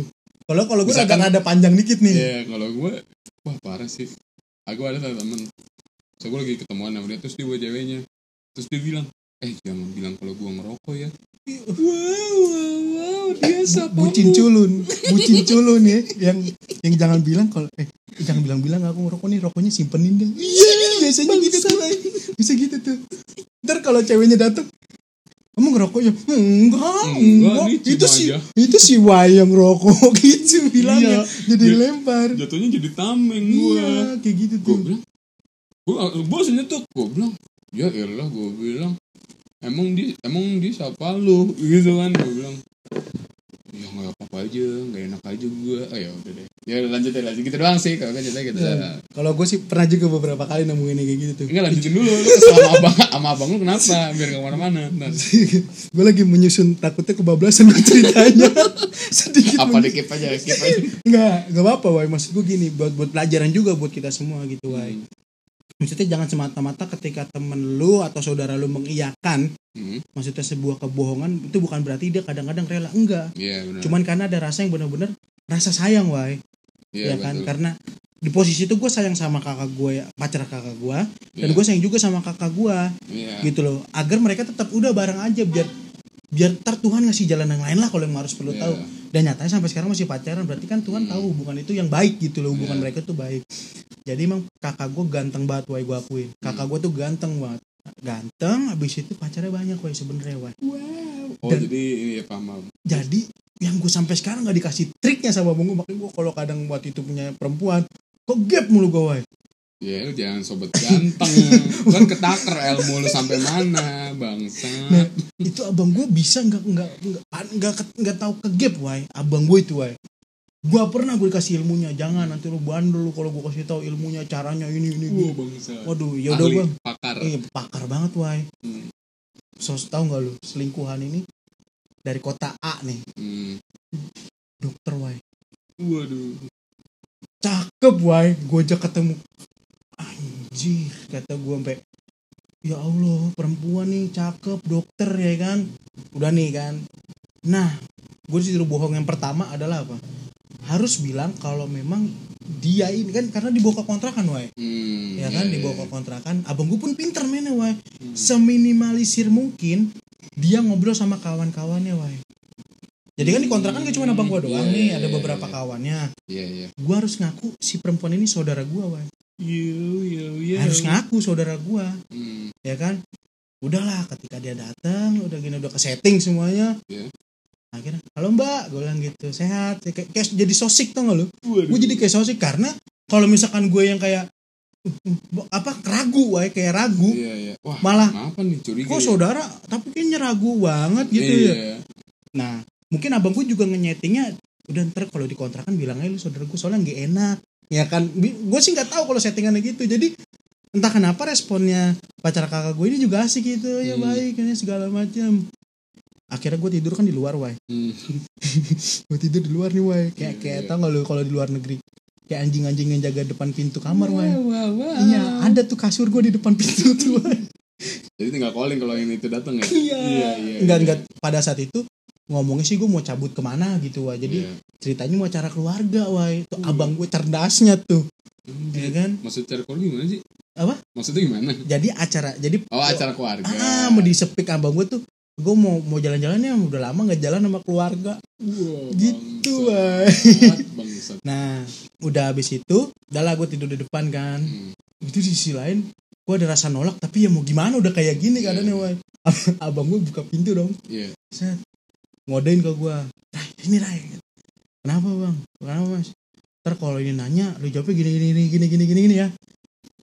Kalau kalau gue agak ada panjang dikit nih. Iya, kalau gue wah parah sih. Aku ada temen. So gue lagi ketemuan sama dia terus dia bawa ceweknya. Terus dia bilang, "Eh, jangan bilang kalau gua ngerokok ya." Wow, wow, wow, dia siapa? bucin culun, bucin culun ya yang yang jangan bilang kalau eh jangan bilang-bilang aku ngerokok nih rokoknya simpenin deh. Iya biasanya gitu tuh. Bisa gitu tuh. Ntar kalau ceweknya datang kamu ngerokok ya enggak Enggak, itu si aja." itu si wayang rokok (laughs) gitu bilangnya Iya. jadi Dia- lempar Jatuhnya jadi tameng gue. iya kayak gitu Gue tuh bilang, gue bos nyetuk. Gue bilang, ya elah gue bilang, emang dia emang dia siapa lu? Gitu kan gue bilang ya nggak apa-apa aja nggak enak aja gue oh ya udah deh. Ya lanjut ya lanjut. Gitu doang sih kalau cerita gitu Iya. kalau gue sih pernah juga beberapa kali nemuin kayak gitu tuh. Enggak lanjutin dulu. Lu sama abang sama abang lu kenapa? Biar gak ke mana-mana. (laughs) Gue lagi menyusun takutnya kebablasan gue ceritanya. (laughs) Sedikit apa men- di keep aja keep aja? Nggak nggak apa apa wah maksud gue gini buat buat pelajaran juga buat kita semua gitu wah maksudnya jangan semata-mata ketika temen lu atau saudara lu mengiyakan Hmm, maksudnya sebuah kebohongan itu bukan berarti dia kadang-kadang rela enggak iya benar cuman karena ada rasa yang benar-benar rasa sayang wai iya ya kan betul. karena di posisi itu gue sayang sama kakak gue ya pacar kakak gue dan Iya. gue sayang juga sama kakak gue Iya. gitu loh agar mereka tetap udah bareng aja biar biar ntar Tuhan ngasih jalan yang lain lah kalau yang harus perlu Iya. tahu dan nyatanya sampai sekarang masih pacaran berarti kan Tuhan Hmm. tahu hubungan itu yang baik gitu loh hubungan Iya. mereka tuh baik jadi emang kakak gue ganteng banget wai gue akuin. Kakak gue tuh ganteng banget. Ganteng habis itu pacarnya banyak wai sebenarnya wai. Oh Dan- jadi ini ya paham. jadi yang gue sampai sekarang nggak dikasih triknya sama abang gue makanya gue kalau kadang buat itu punya perempuan kok gap mulu gue wai. Ya lu jangan sobat ganteng. (laughs) Kan ketaker ilmu lu sampai mana Bangsa. Nah, itu abang gue bisa nggak nggak nggak nggak ke- nggak tahu ke gap wai. Abang gue itu wai gue pernah gue dikasih ilmunya jangan nanti lu bandel lu kalau gue kasih tahu ilmunya caranya ini ini Wah gue waduh ya udah bang Pakar. Iya pakar banget wai. Hmm. so tahu nggak lu selingkuhan ini? Dari kota A nih. Hmm. dokter wai. Waduh. Cakep wai. Gue aja ketemu. Anjir kata gue sampai ya Allah perempuan nih cakep dokter ya kan? Udah nih kan. Nah gue disuruh bohong. Yang pertama adalah apa harus bilang kalau memang dia ini kan karena dibawa ke kontrakan wai. Hmm, ya kan iya, dibawa iya. ke kontrakan. Abang gue pun pinter mainnya wai. Hmm. seminimalisir mungkin dia ngobrol sama kawan-kawannya wai. Jadi kan di kontrakan gak cuma abang gue doang Iya, nih iya, ada iya, beberapa iya. kawannya. Iya iya. Gue harus ngaku si perempuan ini saudara gue wai. Yo yo yo. Harus ngaku saudara gue hmm. ya kan? Udahlah ketika dia datang udah gini udah ke setting semuanya. Iya. Akhirnya halo mbak. Gue bilang gitu sehat. Kayak, kayak jadi sosik tau gak lu? Gue jadi kayak sosik karena kalau misalkan gue yang kayak apa ragu wae kayak ragu Iya iya. Wah malah kenapa nih curiga kok ya? saudara tapi kayaknya ragu banget gitu iya. ya nah mungkin abang gue juga ngenyetingnya udah ntar kalau dikontrakan bilang aja lu saudara gue soalnya nggak enak. Ya kan gue sih nggak tahu kalau settingannya gitu. Jadi entah kenapa responnya pacar kakak gue ini juga asik gitu ya Hmm. baik ini segala macam akhirnya gue tidur kan di luar wai Hmm. (laughs) gue tidur di luar nih wai kayak Iya, kayak iya. tau gak lu kalau di luar negeri kayak anjing-anjing yang jaga depan pintu kamar wai Wah, wah, wah. iya ada tuh kasur gue di depan pintu tuh (laughs) wai Jadi tinggal calling kalau yang itu datang ya. iya Iya iya. enggak iya. enggak pada saat itu ngomongnya sih gue mau cabut ke mana gitu wah jadi Iya. ceritanya mau acara keluarga wah itu Hmm. abang gue cerdasnya tuh Hmm, ya kan Maksud cari keluarga gimana sih? Apa? Maksudnya gimana? jadi acara jadi Oh acara keluarga. ah mau disepik abang gue tuh gue mau mau jalan-jalan ya udah lama nggak jalan sama keluarga. Wah, gitu. Bangsat. nah udah habis itu udah lah gue tidur di depan kan. Hmm. itu di sisi lain gue ada rasa nolak tapi ya mau gimana udah kayak gini Iya. keadaannya wah (laughs) abang gue buka pintu dong. Iya. set ngodain ke gue Rai ini Rai. Kenapa bang? Kenapa mas? Ntar kalau ini nanya lu jawabnya gini gini gini gini gini gini, gini ya.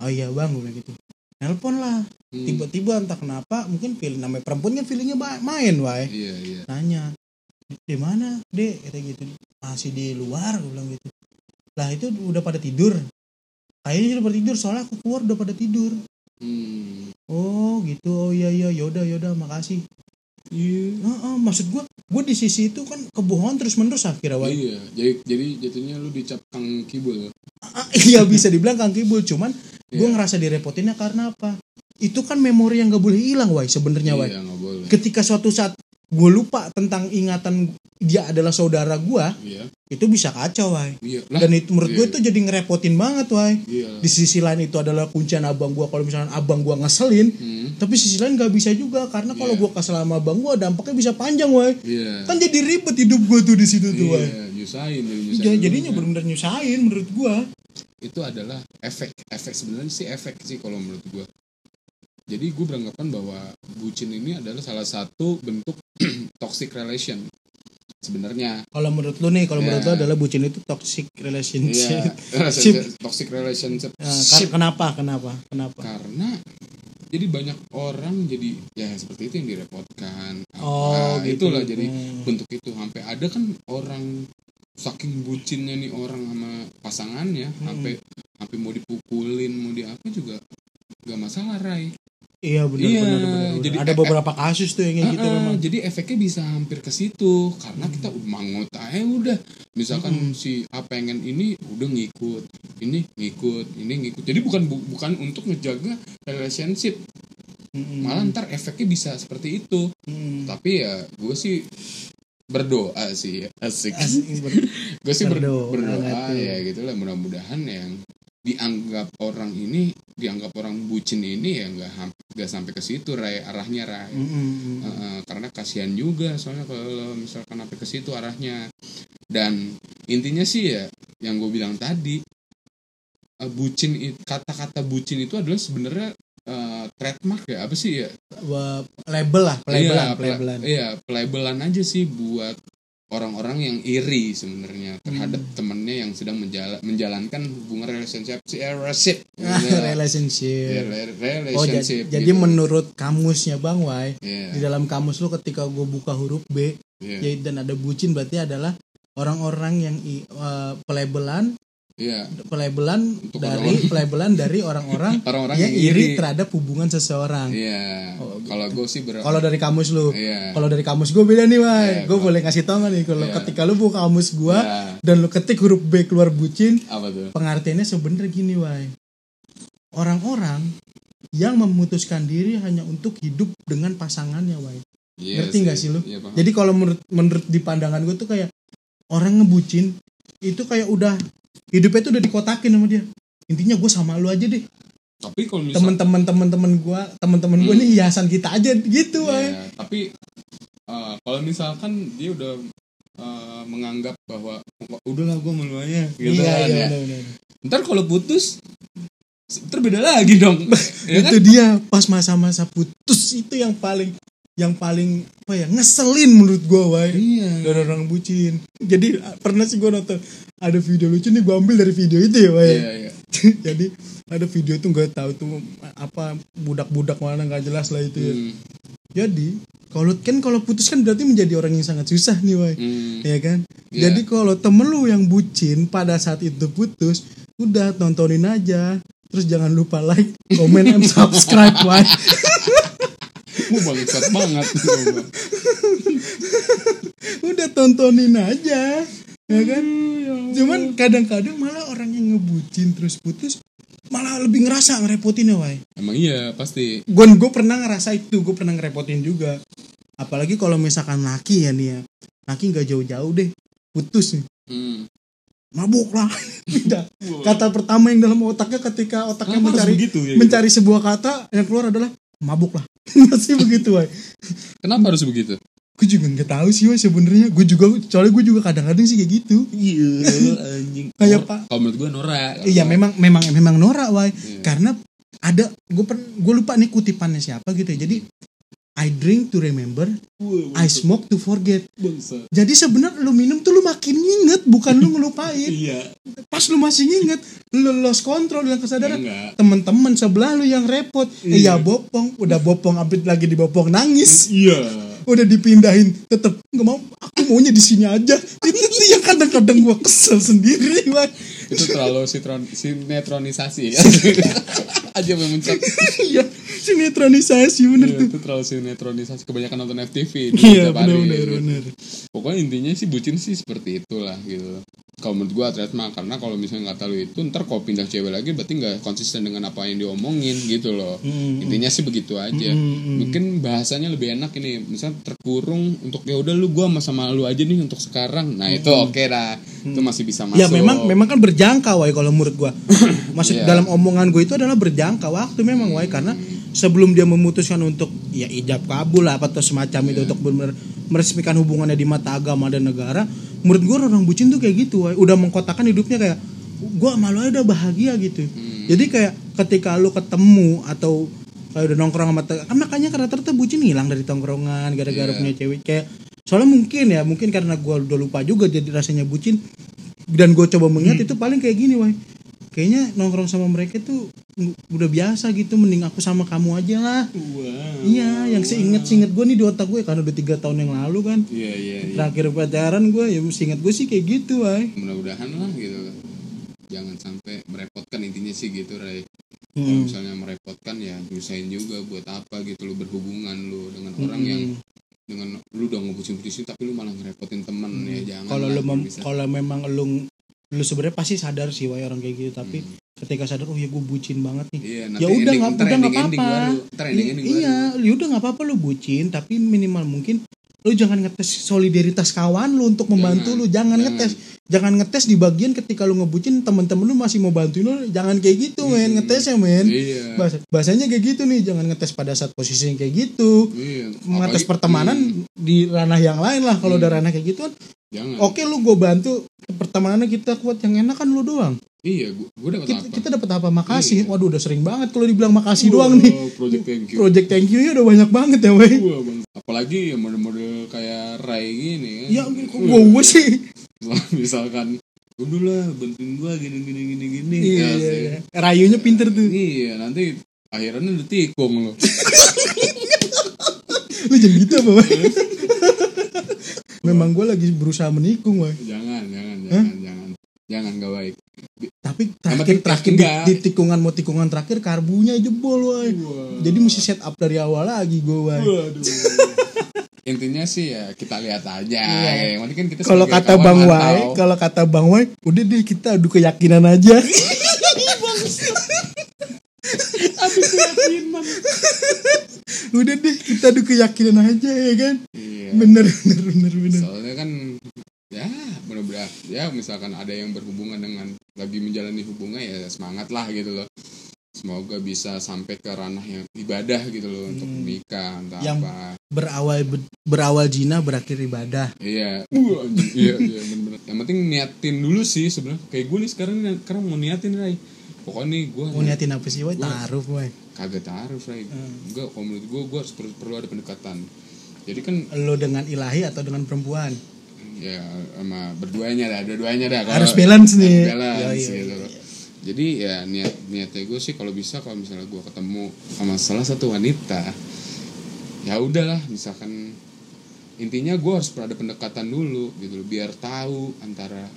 Oh iya bang gue bilang gitu nelpon lah Hmm. tiba-tiba entah kenapa mungkin feeling namanya perempuan kan feelingnya main wae Iya iya. nanya di mana dek kata gitu masih di luar gue bilang gitu lah itu udah pada tidur kayaknya udah pada tidur soalnya aku keluar udah pada tidur Hmm. oh gitu oh iya iya yaudah yaudah makasih Iya. Heeh, maksud gua gua di sisi itu kan kebohongan terus menerus akhirnya Wai. Iya. Jadi jadi jatuhnya lu dicap kang kibul. Ah, iya bisa dibilang kang kibul cuman gua Iya. ngerasa direpotinnya karena apa itu kan memori yang gak boleh hilang Wai sebenarnya Wai Iya ketika suatu saat gue lupa tentang ingatan dia adalah saudara gua Iya. itu bisa kacau Wai Iya. Lah. dan itu menurut gue iya. itu jadi ngerepotin banget Wai Iya. di sisi lain itu adalah kuncian abang gua kalau misalnya abang gua ngeselin Hmm. tapi sisi lain gak bisa juga karena kalau Iya. gua kesel sama abang gua dampaknya bisa panjang Wai Iya. kan jadi ribet hidup gua tuh di situ tuh Wai Iya, nyusahin, nyusahin. Ya, jadinya benar-benar nyusahin menurut gua. Itu adalah efek efek sebenarnya sih efek sih kalau menurut gua jadi gue beranggapan bahwa bucin ini adalah salah satu bentuk (clears throat) toxic relation sebenarnya Kalau menurut lu nih, kalau Ya. menurut lu adalah bucin itu toxic relationship. (laughs) toxic relationship Nah, kenapa? Kenapa? Kenapa? karena jadi banyak orang jadi ya seperti itu yang direpotkan Oh, Nah, gitu. itulah jadi Hmm. bentuk itu sampai ada kan orang saking bucinnya nih orang sama pasangannya Hmm. sampai sampai mau dipukulin mau di apa juga nggak masalah Rai Iya benar Iya, benar benar. benar. jadi- ada beberapa kasus tuh yang kayak gitu memang. jadi efeknya bisa hampir ke situ karena kita mangut aja udah misalkan Hmm. si A pengen ini udah ngikut ini ngikut ini ngikut jadi bukan bu- bukan untuk ngejaga relationship Mm-mm. malah ntar efeknya bisa seperti itu Mm. tapi ya gue sih berdoa sih asik, Asik, ber- (laughs) gue sih ber- berdoa, berdoa, ya gitu lah. Mudah-mudahan yang dianggap orang ini dianggap orang bucin ini ya nggak nggak sampai ke situ ray arahnya ray. Mm-mm. Heeh, karena kasihan juga soalnya kalau misalkan sampai ke situ arahnya. Dan intinya sih ya yang gue bilang tadi eh, bucin kata-kata bucin itu adalah sebenarnya eh, trademark ya apa sih ya? Label lah pelabelan iya, pela- pelabelan. iya pelabelan aja sih buat orang-orang yang iri sebenarnya terhadap Hmm. temennya yang sedang menjala- menjalankan hubungan relationship si eh, relationship. (laughs) Iya, relationship re- oh jadi, relationship jadi gitu. menurut kamusnya bang Wai Iya, di dalam kamus lu ketika gue buka huruf B iya, ya, dan ada bucin berarti adalah orang-orang yang eh, pelabelan iya. pelabelan dari pelabelan dari orang-orang (laughs) orang-orang yang yang iri iri terhadap hubungan seseorang Iya. Oh, gitu. kalau gue sih ber kalau dari kamus lu Iya. kalau dari kamus gue beda nih Wai Iya, gue boleh kasih tau gak nih kalau Iya. ketika lu buka kamus gue Iya. dan lu ketik huruf B keluar bucin apa tuh? pengertiannya sebenarnya gini Wai orang-orang yang memutuskan diri hanya untuk hidup dengan pasangannya Wai Iya Ngerti nggak sih lu? Iya, paham. jadi kalau menurut menurut di pandangan gue tuh kayak orang ngebucin itu kayak udah hidupnya tuh udah dikotakin sama dia intinya gue sama lu aja deh tapi kalau misal temen-temen temen-temen gue temen-temen gue Hmm. nih hiasan kita aja gitu Iya, tapi eh, kalau misalkan dia udah eh, menganggap bahwa "Wah, udahlah gue malu aja gitu iya kan iya ya. bener, bener. ntar kalau putus ntar beda lagi dong (laughs) ya kan itu dia pas masa-masa putus itu yang paling yang paling apa ya ngeselin menurut gue Wai. Iya. Dari orang bucin. Jadi pernah sih gue nonton ada video lucu nih gue ambil dari video itu ya Wai. Iya iya. (laughs) Jadi ada video tuh nggak tahu tuh apa budak-budak mana nggak jelas lah itu ya. Hmm, jadi kalau kan kalau putus kan berarti menjadi orang yang sangat susah nih Wai. Hmm, ya kan? Iya. jadi kalau temen lu yang bucin pada saat itu putus udah tontonin aja. Terus jangan lupa like comment and (laughs) subscribe Wai (laughs) Wah, bangsat banget udah tontonin aja ya kan? Cuman kadang-kadang malah orang yang ngebucin terus putus malah lebih ngerasa ngerepotin ya Wai? Emang iya pasti. Gue gue pernah ngerasa itu gue pernah ngerepotin juga. Apalagi kalau misalkan laki ya nih ya. Laki nggak jauh-jauh deh putus nih. Hmm. mabuk lah. (laughs) Kata pertama yang dalam otaknya ketika otaknya Kenapa mencari begitu ya mencari sebuah kata yang keluar adalah mabuk lah. (laughs) Masih begitu Wai. Kenapa harus begitu? Gue juga nggak tahu sih Wai sebenarnya. Gue juga soalnya gue juga kadang-kadang sih kayak gitu. Iya anjing. Kayak pak kalau menurut gue Nora. Iya memang memang memang norak Wai. Iya. karena ada gue gue lupa nih kutipannya siapa gitu ya. Jadi I drink to remember I smoke to forget. Bangsat. Jadi sebenarnya lu minum tuh lu makin nginget bukan lu ngelupain. (laughs) Iya. Pas lu masih nginget lu lost control yang kesadaran. Enggak. Temen-temen sebelah lu yang repot. Iya. Iya. bopong. Udah bopong abis lagi di bopong nangis. Iya. Udah dipindahin tetep. Nggak mau aku maunya di sini aja. Itu yang kadang-kadang gua kesel sendiri Wai. Itu terlalu sitron, sinetronisasi (laughs) aja memencet iya sinetronisasi bener Iya, tuh. itu terlalu sinetronisasi. Kebanyakan nonton FTV iya bener bener gitu. bener. Pokoknya intinya sih bucin sih seperti itulah gitu kalau menurut gua trademark karena kalau misalnya nggak tahu itu ntar kalau pindah cewek lagi berarti nggak konsisten dengan apa yang diomongin gitu loh Hmm. intinya sih begitu aja Hmm. mungkin bahasanya lebih enak ini misalnya terkurung untuk ya udah lu gua sama sama lu aja nih untuk sekarang nah itu oke dah itu masih bisa masuk Ya memang memang kan berjangka wai kalau menurut gua. (laughs) Maksud Iya. dalam omongan gue itu adalah berjangka waktu memang wai karena sebelum dia memutuskan untuk ya ijab kabul lah apa atau semacam itu Iya. untuk benar meresmikan hubungannya di mata agama dan negara, menurut gua orang bucin tuh kayak gitu. Udah mengkotakan hidupnya kayak gua malu aja udah bahagia gitu. Hmm. Jadi kayak ketika lu ketemu atau kayak udah nongkrong sama kan makanya karena rata bucin hilang dari tongkrongan gara-gara Iya. punya cewek kayak soalnya mungkin ya mungkin karena gua udah lupa juga jadi rasanya bucin dan gue coba mengingat Hmm. itu paling kayak gini wah kayaknya nongkrong sama mereka tuh udah biasa gitu mending aku sama kamu aja lah. Wow. iya yang seinget seinget gue nih di otak gue karena udah tiga tahun yang lalu kan. Iya iya iya. Terakhir pacaran gue ya seinget gue sih kayak gitu wah mudah-mudahan lah gitu. Jangan sampai merepotkan intinya sih gitu Ray. Kalau Hmm. misalnya merepotkan ya nyusahin juga buat apa gitu lu berhubungan lu dengan orang yang dengan lu udah ngebucin bucin tapi lu malah ngerepotin temen ya jangan kalau lu mem- kalau memang lu lu sebenarnya pasti sadar sih wah orang kayak gitu tapi ketika sadar oh ya gue bucin banget nih. Iya, ya udah nggak udah nggak apa-apa. iya ya udah nggak apa-apa lu bucin tapi minimal mungkin lu jangan ngetes solidaritas kawan lu untuk membantu Jangan, lu. Jangan, jangan. ngetes jangan ngetes di bagian ketika lu ngebucin temen-temen lu masih mau bantuin lu jangan kayak gitu men. Ngetesnya men. Iya. Bahasa, bahasanya kayak gitu nih jangan ngetes pada saat posisi yang kayak gitu. Iya. Apalagi- pertemanan di ranah yang lain lah. Kalau Hmm. udah ranah kayak gitu kan Jangan. oke lu gue bantu pertemanannya kita kuat yang enak kan lu doang Iya, gua, gua dapat kita, apa? kita dapat apa makasih Iya. waduh udah sering banget kalau dibilang makasih doang nih Project thank you. project thank you nya udah banyak banget ya Wah, bang. Apalagi yang model-model kayak Rai gini kan. ya kok gue sih Misalkan udah lah bantuin gua gini gini gini gini. iya, Ya, iya, iya. rayunya pinter tuh Iya, nanti akhirnya udah tikung lo. (laughs) lu jangan gitu apa wey (laughs) memang gue lagi berusaha menikung wey jangan, jangan, jangan, jangan. Jangan gak baik. tapi terakhir terakhir di, di tikungan mau tikungan terakhir karbunya jebol Wah. jadi mesti set up dari awal lagi gue Waduh. (laughs) Intinya sih ya kita lihat aja. Iya. Kan kita kalau kata bang. Wai kalau kata bang Wai udah deh kita adu keyakinan aja (laughs) udah deh kita adu keyakinan aja ya kan Iya. bener bener bener bener Soalnya kan ya benar-benar ya misalkan ada yang berhubungan dengan lagi menjalani hubungan ya semangat lah gitu loh. Semoga bisa sampai ke ranah yang ibadah gitu loh untuk Hmm. menikah entah Yang- apa. berawal berawal zina berakhir ibadah Iya, iya, iya benar-benar. Yang penting niatin dulu sih sebenarnya. Kayak gue nih sekarang sekarang mau niatin Rai. Pokoknya nih gue mau niatin apa sih Gua- taruh Wai kagak taruh Rai. Hmm. Enggak, kalau menurut gue gue perlu, perlu ada pendekatan. Jadi kan lo dengan ilahi atau dengan perempuan ya sama berduanya dah, dua-duanya dah. Harus balance nih harus balance Yoi, yoi, gitu. yoi. Jadi ya niat niatnya gue sih kalau bisa kalau misalnya gue ketemu sama salah satu wanita, ya udahlah misalkan intinya gue harus ada pendekatan dulu gitu loh, biar tahu antara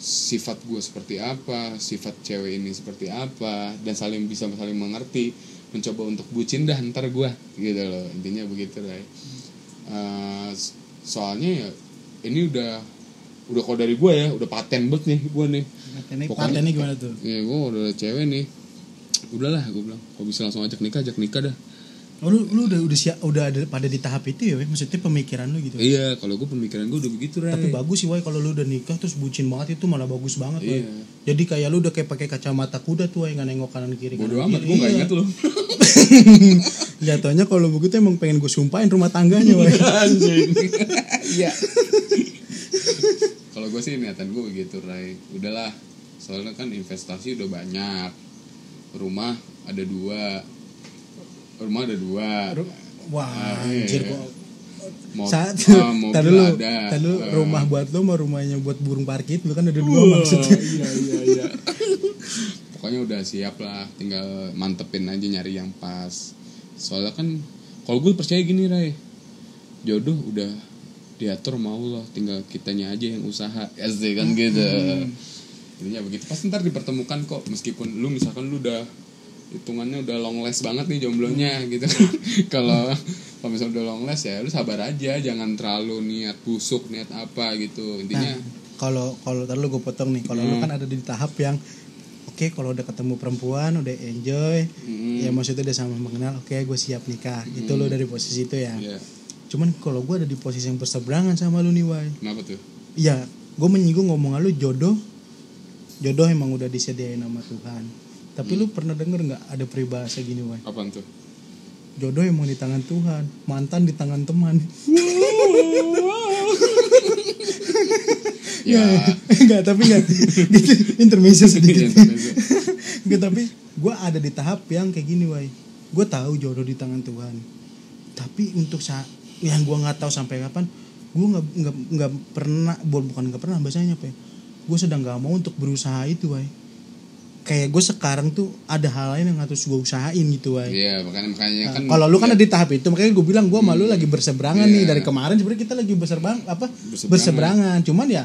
sifat gue seperti apa, sifat cewek ini seperti apa, dan saling bisa saling mengerti, mencoba untuk bucin dah ntar gue gitu loh intinya begitu Ray. Eh, soalnya ya ini udah udah kalau dari gue ya udah paten banget nih gue nih. Patennya, Pokoknya- patennya gimana tuh? Ya gue udah cewek nih. Udahlah gue bilang kalau bisa langsung ajak nikah ajak nikah dah Oh, lu lu udah udah siap udah ada pada di tahap itu ya maksudnya pemikiran lu gitu? Iya kalau gue pemikiran gue udah begitu Ray. tapi bagus sih Wai kalau lu udah nikah terus bucin banget itu malah bagus banget. Iya. jadi kayak lu udah kayak pakai kacamata kuda tuh Wai nggak nengok kanan kiri bodo kanan amat gue gak inget loh (laughs) jatuhnya kalau begitu emang pengen gue sumpahin rumah tangganya Wai (laughs) anjing. (laughs) Iya. Kalau gue sih niatan gue begitu Ray. Udahlah soalnya kan investasi udah banyak. Rumah ada dua rumah ada dua. Wah Ah, iya. anjir kok. Mau, saat (laughs) (laughs) ah, lu ada. tadi lu Ah. rumah buat lu mau rumahnya buat burung parkit lu kan ada dua Wah, maksudnya. iya iya iya. (laughs) Pokoknya udah siap lah tinggal mantepin aja nyari yang pas. Soalnya kan kalau gue percaya gini Ray. Jodoh udah diatur mau Allah tinggal kitanya aja yang usaha SD kan gitu. Intinya begitu. Pasti ntar dipertemukan kok meskipun lu misalkan lu udah hitungannya udah long last banget nih jomblonya gitu (laughs) kalau kalau misalnya udah long last ya lu sabar aja jangan terlalu niat busuk niat apa gitu nah intinya kalau kalau tadi lu gue potong nih kalau lu Hmm. kan ada di tahap yang oke kalau udah ketemu perempuan udah enjoy mm, ya maksudnya udah sama mengenal oke gue siap nikah itu Hmm. lu dari posisi itu ya ya cuman kalau gue ada di posisi yang berseberangan sama lu nih Wai kenapa tuh Iya, gue menyinggung ngomongan lu jodoh. Jodoh emang udah disediain sama Tuhan. Tapi lu pernah denger nggak ada peribahasa gini, Wai? apaan tuh Jodoh emang di tangan Tuhan, mantan di tangan teman. ya Enggak, tapi enggak. gitu, intermezzo sedikit. Enggak, tapi gue ada di tahap yang kayak gini, Wai. Gue tahu jodoh di tangan Tuhan. Tapi untuk saat yang gue nggak tahu sampai kapan, gue nggak nggak nggak pernah, bu- bukan nggak pernah bahasanya apa ya? Gue sedang nggak mau untuk berusaha itu, Wai. Kayak gue sekarang tuh ada hal lain yang harus gue usahain gitu, Wai. Iya makanya makanya Nah, kan kalau lu kan ya, ada di tahap itu makanya gue bilang gue malu lagi berseberangan Iya. nih dari kemarin sebenarnya kita lagi berserang apa Berseberangan. berseberangan cuman ya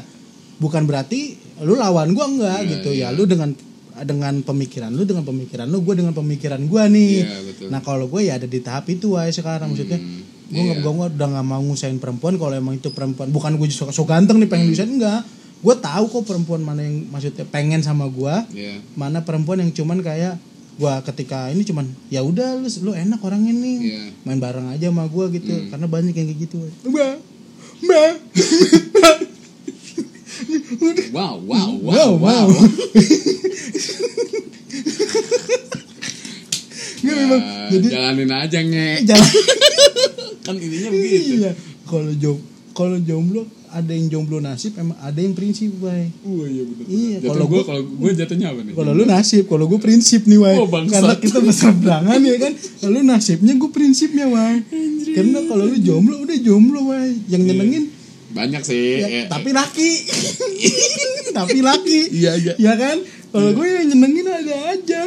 bukan berarti lu lawan gue enggak Iya, gitu iya. ya lu dengan dengan pemikiran lu dengan pemikiran lu gue dengan pemikiran gue nih Iya, betul. nah kalau gue ya ada di tahap itu wae sekarang maksudnya Hmm, gue nggak iya. gue udah nggak mau ngusain perempuan kalau emang itu perempuan bukan gue so, so ganteng nih Hmm. pengen ngusain enggak gue tahu kok perempuan mana yang maksudnya pengen sama gue Iya. mana perempuan yang cuman kayak gua ketika ini cuman ya udah lu lu enak orang ini Iya. main bareng aja sama gua gitu Hmm. karena banyak yang kayak gitu mbak mbak Wow, wow, wow, wow wow. Nggak, memang Ya, jadi jalanin aja nge. jalan (laughs) Kan intinya begitu. iya kalau jom kalau jomblo ada yang jomblo nasib emang ada yang prinsip bay Oh iya benar. Iya, kalau gua gua- kalau gue jatuhnya apa nih? kalau lu nasib kalau gue prinsip nih way Oh, bangsat. karena kita berseberangan ya kan kalau lu nasibnya gue prinsipnya way karena kalau lu jomblo udah jomblo way yang nyenengin banyak sih. ya, ya. tapi laki (laughs) tapi laki Iya, iya. ya kan kalau gue yang nyenengin ada aja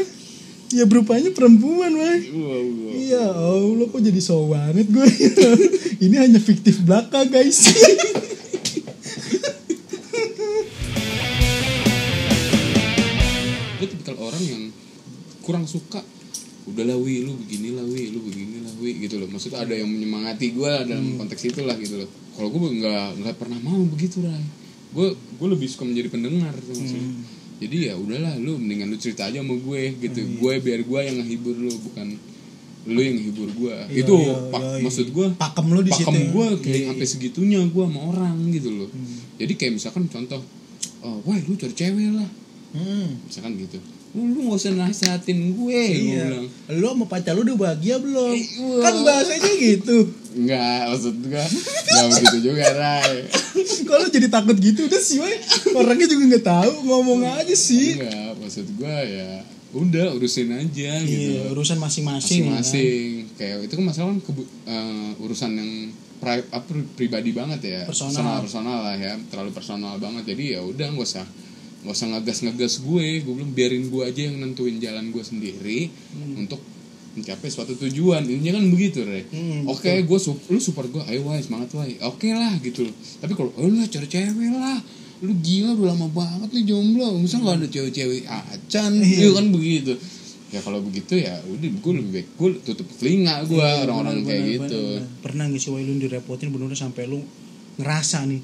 ya berupanya perempuan Wow, wow. Iya, Allah kok jadi so banget gue. (laughs) Ini hanya fiktif belaka guys. (laughs) orang yang kurang suka udahlah wi lu beginilah wi lu beginilah wi gitu loh. Maksudnya ada yang menyemangati gue dalam konteks itulah gitu loh. Kalau gue nggak nggak pernah mau begitu lah gue gue lebih suka menjadi pendengar tuh maksudnya. Jadi ya udahlah lu mendingan lu cerita aja sama gue gitu. Gue biar gue yang ngehibur lu bukan lu yang ngehibur gue Iya, itu iya, pak iya, maksud gue Pakem lu di pakem gue kayak iya. sampai segitunya gue sama orang gitu loh. Jadi kayak misalkan contoh oh, wah lu cari cewek lah. Hmm. misalkan gitu lu, gak usah nasihatin gue gue Iya. bilang Lu sama pacar lu udah bahagia belum? Eh, wah. Kan bahasanya gitu. enggak maksud gue enggak begitu juga Ray (laughs) Kalau jadi takut gitu udah sih, woy. Orangnya juga nggak tahu ngomong aja sih. enggak maksud gue ya udah urusin aja gitu Iya, urusan masing-masing. masing-masing kayak itu kan masalah kan kebu- eh, urusan yang pri- pribadi banget ya Personal. personal lah ya terlalu personal banget jadi ya udah nggak usah nggak usah ngegas ngegas gue. Gue belum biarin gue aja yang nentuin jalan gue sendiri untuk mencapai suatu tujuan. Ini kan begitu re Hmm, oke gue sup lu support gue ayo wai semangat wai oke lah gitu. Loh tapi kalau oh, lu lah cari cewek lah. Lu gila udah lama banget nih jomblo. Masa nggak ada cewek-cewek acan Iya. iya kan begitu. Ya kalau begitu ya udah gue lebih baik gue tutup telinga gue Iya, orang-orang kayak benar, gitu. benar. Pernah nggak sih lu direpotin bener sampai lu ngerasa nih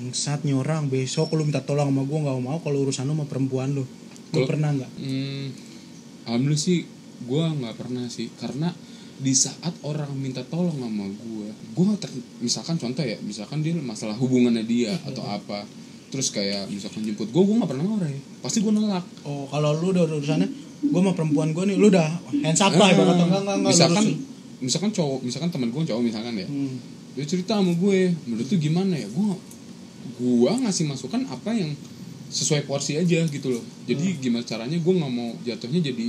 bangsat nih orang besok lu minta tolong sama gue nggak mau kalau urusan lu sama perempuan lu. Lu pernah nggak? hmm, alhamdulillah sih gue nggak pernah sih karena di saat orang minta tolong sama gue gue nggak misalkan contoh ya misalkan dia masalah hubungannya dia atau apa terus kayak misalkan jemput gue gue nggak pernah ngore pasti gue nolak Oh, kalau lu udah urusannya, gue sama perempuan gue nih, lu udah hands up lah, Ah, ibarat enggak enggak enggak. misalkan lu misalkan cowok misalkan teman gue cowok misalkan ya Hmm. dia cerita sama gue menurut tuh gimana ya gue gue ngasih masukan apa yang sesuai porsi aja gitu loh jadi Hmm. gimana caranya gue nggak mau jatuhnya jadi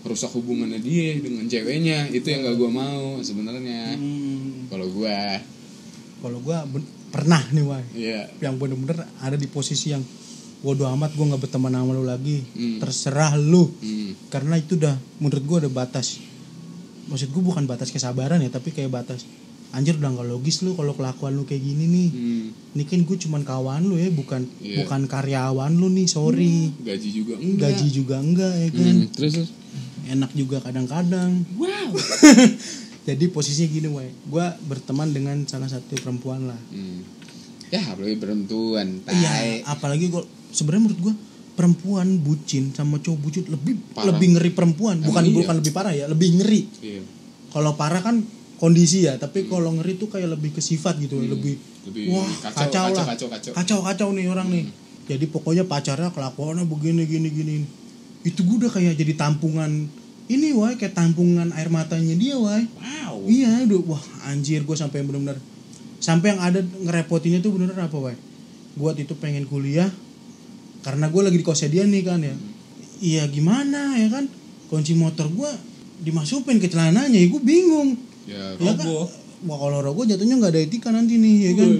rusak hubungannya dia dengan ceweknya itu yang gak gue mau sebenarnya Hmm. kalau gue Kalau gue pernah nih, Wai, ya yang bener-bener ada di posisi yang bodo amat gue nggak berteman sama lu lagi, Hmm. terserah lu, hmm, karena itu udah menurut gue ada batas. Maksud gue bukan batas kesabaran ya, tapi kayak batas. Anjir udah nggak logis lu kalau kelakuan lu kayak gini nih. hmm, Ini kan gue cuman kawan lu ya, bukan Iya. bukan karyawan lu nih, sorry. gaji juga enggak Gaji juga enggak ya kan. Hmm, terus? Enak juga kadang-kadang. wow (laughs) Jadi posisinya gini, Wai. Gue berteman dengan salah satu perempuan lah. hmm. ya lebih beruntuan Iya, apalagi gue sebenarnya menurut gue perempuan bucin sama cowok bucin lebih Parah. lebih ngeri perempuan, Emang bukan iya? bukan lebih parah ya, lebih ngeri. iya Kalau parah kan kondisi ya, tapi kalau ngeri tuh kayak lebih ke sifat gitu, lebih, Hmm. lebih wah kacau, kacau, kacau, lah, kacau, kacau. kacau kacau nih orang nih. Jadi pokoknya pacarnya kelakuannya begini gini gini. Itu gue udah kayak jadi tampungan ini wah kayak tampungan air matanya dia wah. wow Iya, udah wah anjir gue sampai benar-benar sampai yang ada ngerepotinnya tuh bener apa, wah? Gue itu pengen kuliah karena gue lagi di kosnya dia nih kan ya. Iya gimana ya kan? Kunci motor gue dimasukin ke celananya, ya gue bingung. Ya Ya kan? roboh Wah kalau rogo jatuhnya nggak ada etika nanti nih ya kan?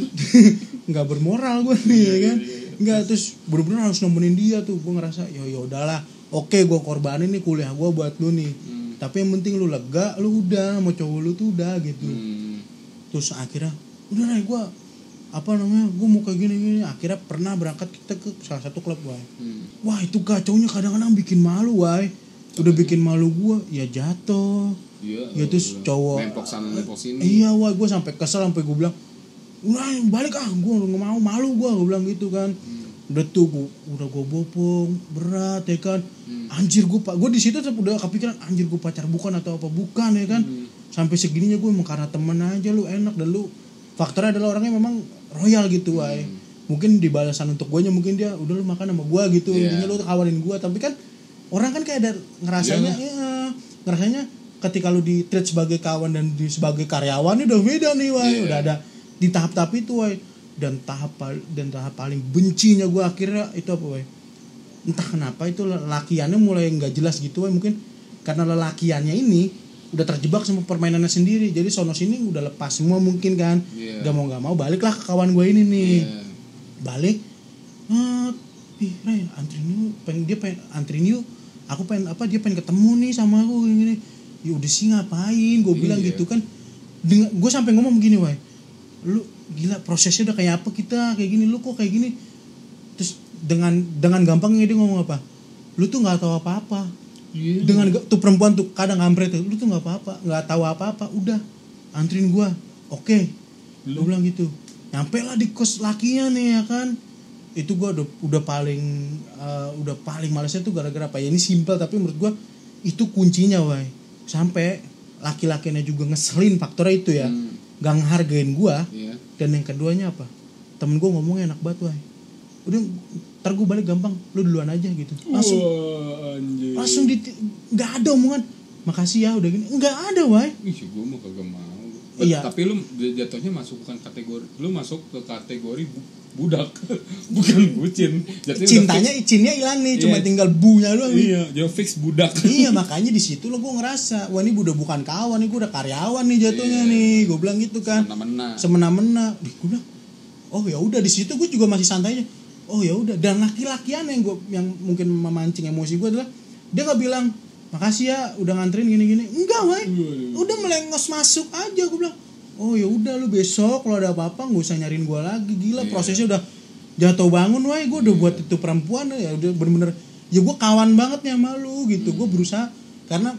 (laughs) nggak bermoral gue nih ya kan? Nggak terus bener-bener harus nemenin dia tuh. Gue ngerasa ya ya udahlah. Oke gue korbanin nih kuliah gue buat lu nih. Hmm. Tapi yang penting lu lega, lu udah mau cowok lu tuh udah gitu. Hmm. Terus akhirnya udah lah gue apa namanya gue mau kayak gini gini akhirnya pernah berangkat kita ke salah satu klub wah Hmm. wah itu kacaunya kadang-kadang bikin malu wah udah bikin malu gue ya jatuh Iya, ya terus iya. cowok. Nempok sana nempok sini. iya wah gue sampai kesel sampai gue bilang udah balik ah gue nggak mau malu gue gue bilang gitu kan. Udah tuh gua, udah gue bopong berat ya kan. Anjir gue pak gue di situ tuh udah kepikiran anjir gue pacar bukan atau apa bukan ya kan. Sampai segininya gue emang karena temen aja lu enak dan lu faktornya adalah orangnya memang royal gitu wae mungkin di balasan untuk gue mungkin dia udah lu makan sama gue gitu. Iya. intinya lu kawarin gue tapi kan orang kan kayak ada ngerasanya ya, ngerasanya ketika lu di treat sebagai kawan dan di sebagai karyawan udah beda nih wae Iya. udah ada di tahap-tahap itu wae dan tahap dan tahap paling bencinya gue akhirnya itu apa wae entah kenapa itu lelakiannya mulai nggak jelas gitu wae mungkin karena lelakiannya ini udah terjebak sama permainannya sendiri jadi sono sini udah lepas semua mungkin kan Iya. gak mau nggak mau baliklah ke kawan gue ini nih Iya. balik ah ih Ray anterin yuk pengen dia pengen anterin yuk aku pengen apa dia pengen ketemu nih sama aku gini, gini. Ya udah sih ngapain? Gue bilang Iya. gitu kan. Dengan gue sampai ngomong begini wah lu gila prosesnya udah kayak apa kita? Kayak gini lu kok kayak gini? Terus dengan dengan gampangnya dia ngomong apa? Lu tuh nggak tahu apa-apa. Iya. dengan ga- tuh perempuan tuh kadang ngampret tuh lu tuh nggak apa-apa nggak tahu apa-apa udah anterin gua. Oke. Lu? bilang gitu. Nyampe lah di kos lakinya nih ya kan? Itu gua udah udah paling eh, udah paling malesnya tuh gara-gara apa ya? Ini simpel tapi menurut gua itu kuncinya wai sampai laki-lakinya juga ngeselin faktornya itu ya Hmm. gak ngehargain gua Iya. dan yang keduanya apa temen gua ngomongnya enak banget wai udah ntar gua balik gampang lu duluan aja gitu langsung Wah, anjir. langsung di nggak ada omongan makasih ya udah gini nggak ada wai Ih, gue mah kagak mau. Iya. Tapi lu jatuhnya masuk bukan kategori, lu masuk ke kategori budak, (laughs) bukan bucin. Udah cintanya izinnya hilang nih cuma Iya. tinggal bunya doang fix- nih Iya, dia fix budak. (laughs) iya (laughs) makanya di situ lo gue ngerasa wah ini udah bukan kawan nih gue udah karyawan nih jatuhnya Iya. nih gue bilang gitu kan Semena-mena. semena-mena Ih, gue bilang oh ya udah di situ gue juga masih santai aja oh ya udah dan laki-lakian yang gue yang mungkin memancing emosi gue adalah dia nggak bilang makasih ya udah nganterin gini-gini enggak Waduh. udah melengos masuk aja gue bilang oh ya udah lu besok kalau ada apa-apa nggak usah nyariin gue lagi. Gila Iya. prosesnya udah jatuh bangun wai. Gue udah buat itu perempuan ya udah bener-bener ya gue kawan banget nih sama lu gitu. Gue berusaha karena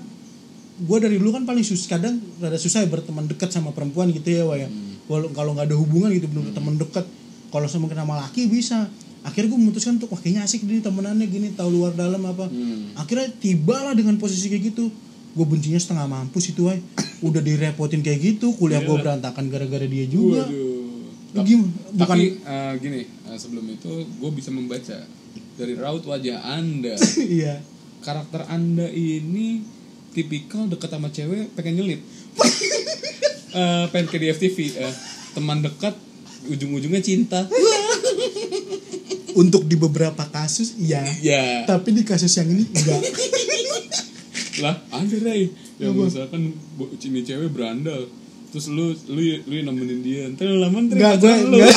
gue dari dulu kan paling susah kadang rada susah ya berteman dekat sama perempuan gitu ya wah ya. Kalau kalau nggak ada hubungan gitu bener teman dekat. Kalau sama sama laki bisa. Akhirnya gue memutuskan untuk wah kayaknya asik nih temenannya gini tahu luar dalam apa. Hmm. akhirnya tibalah dengan posisi kayak gitu gue bencinya setengah mampus itu wah udah direpotin kayak gitu kuliah gue berantakan gara-gara dia juga Waduh. Gimana? bukan Tapi eh, gini, eh, sebelum itu gue bisa membaca dari raut wajah Anda. (laughs) iya karakter Anda ini tipikal dekat sama cewek pengen nyelip. (laughs) Eh, pengen ke DFTV. eh, teman dekat ujung-ujungnya cinta. untuk di beberapa kasus iya Ya. tapi di kasus yang ini enggak (laughs) lah ada Ray yang misalkan bo- ini cewek berandal terus lu lu lu yang nemenin dia ntar lama ntar Enggak, gue enggak.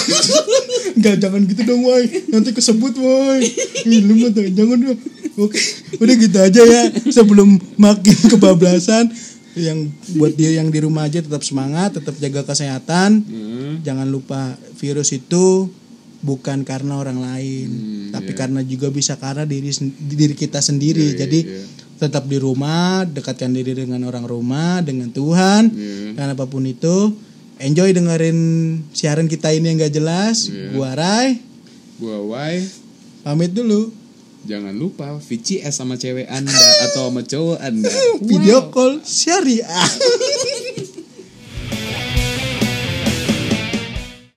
Enggak, jangan gitu dong, woi. Nanti kesebut, woi. Lu mah jangan dong. Oke, udah gitu aja ya. Sebelum makin kebablasan, yang buat dia yang di rumah aja tetap semangat, tetap jaga kesehatan. Hmm, Jangan lupa virus itu bukan karena orang lain, Hmm, tapi iya. karena juga bisa karena diri diri kita sendiri. Iya, Jadi iya. Tetap di rumah, dekatkan diri dengan orang rumah, dengan Tuhan. Iya. dan apa pun itu enjoy dengerin siaran kita ini yang gak jelas. Iya. gua Rai. Gua Wai. Pamit dulu. Jangan lupa VCS sama cewek anda atau sama cowok anda. (laughs) Video call syariah (laughs)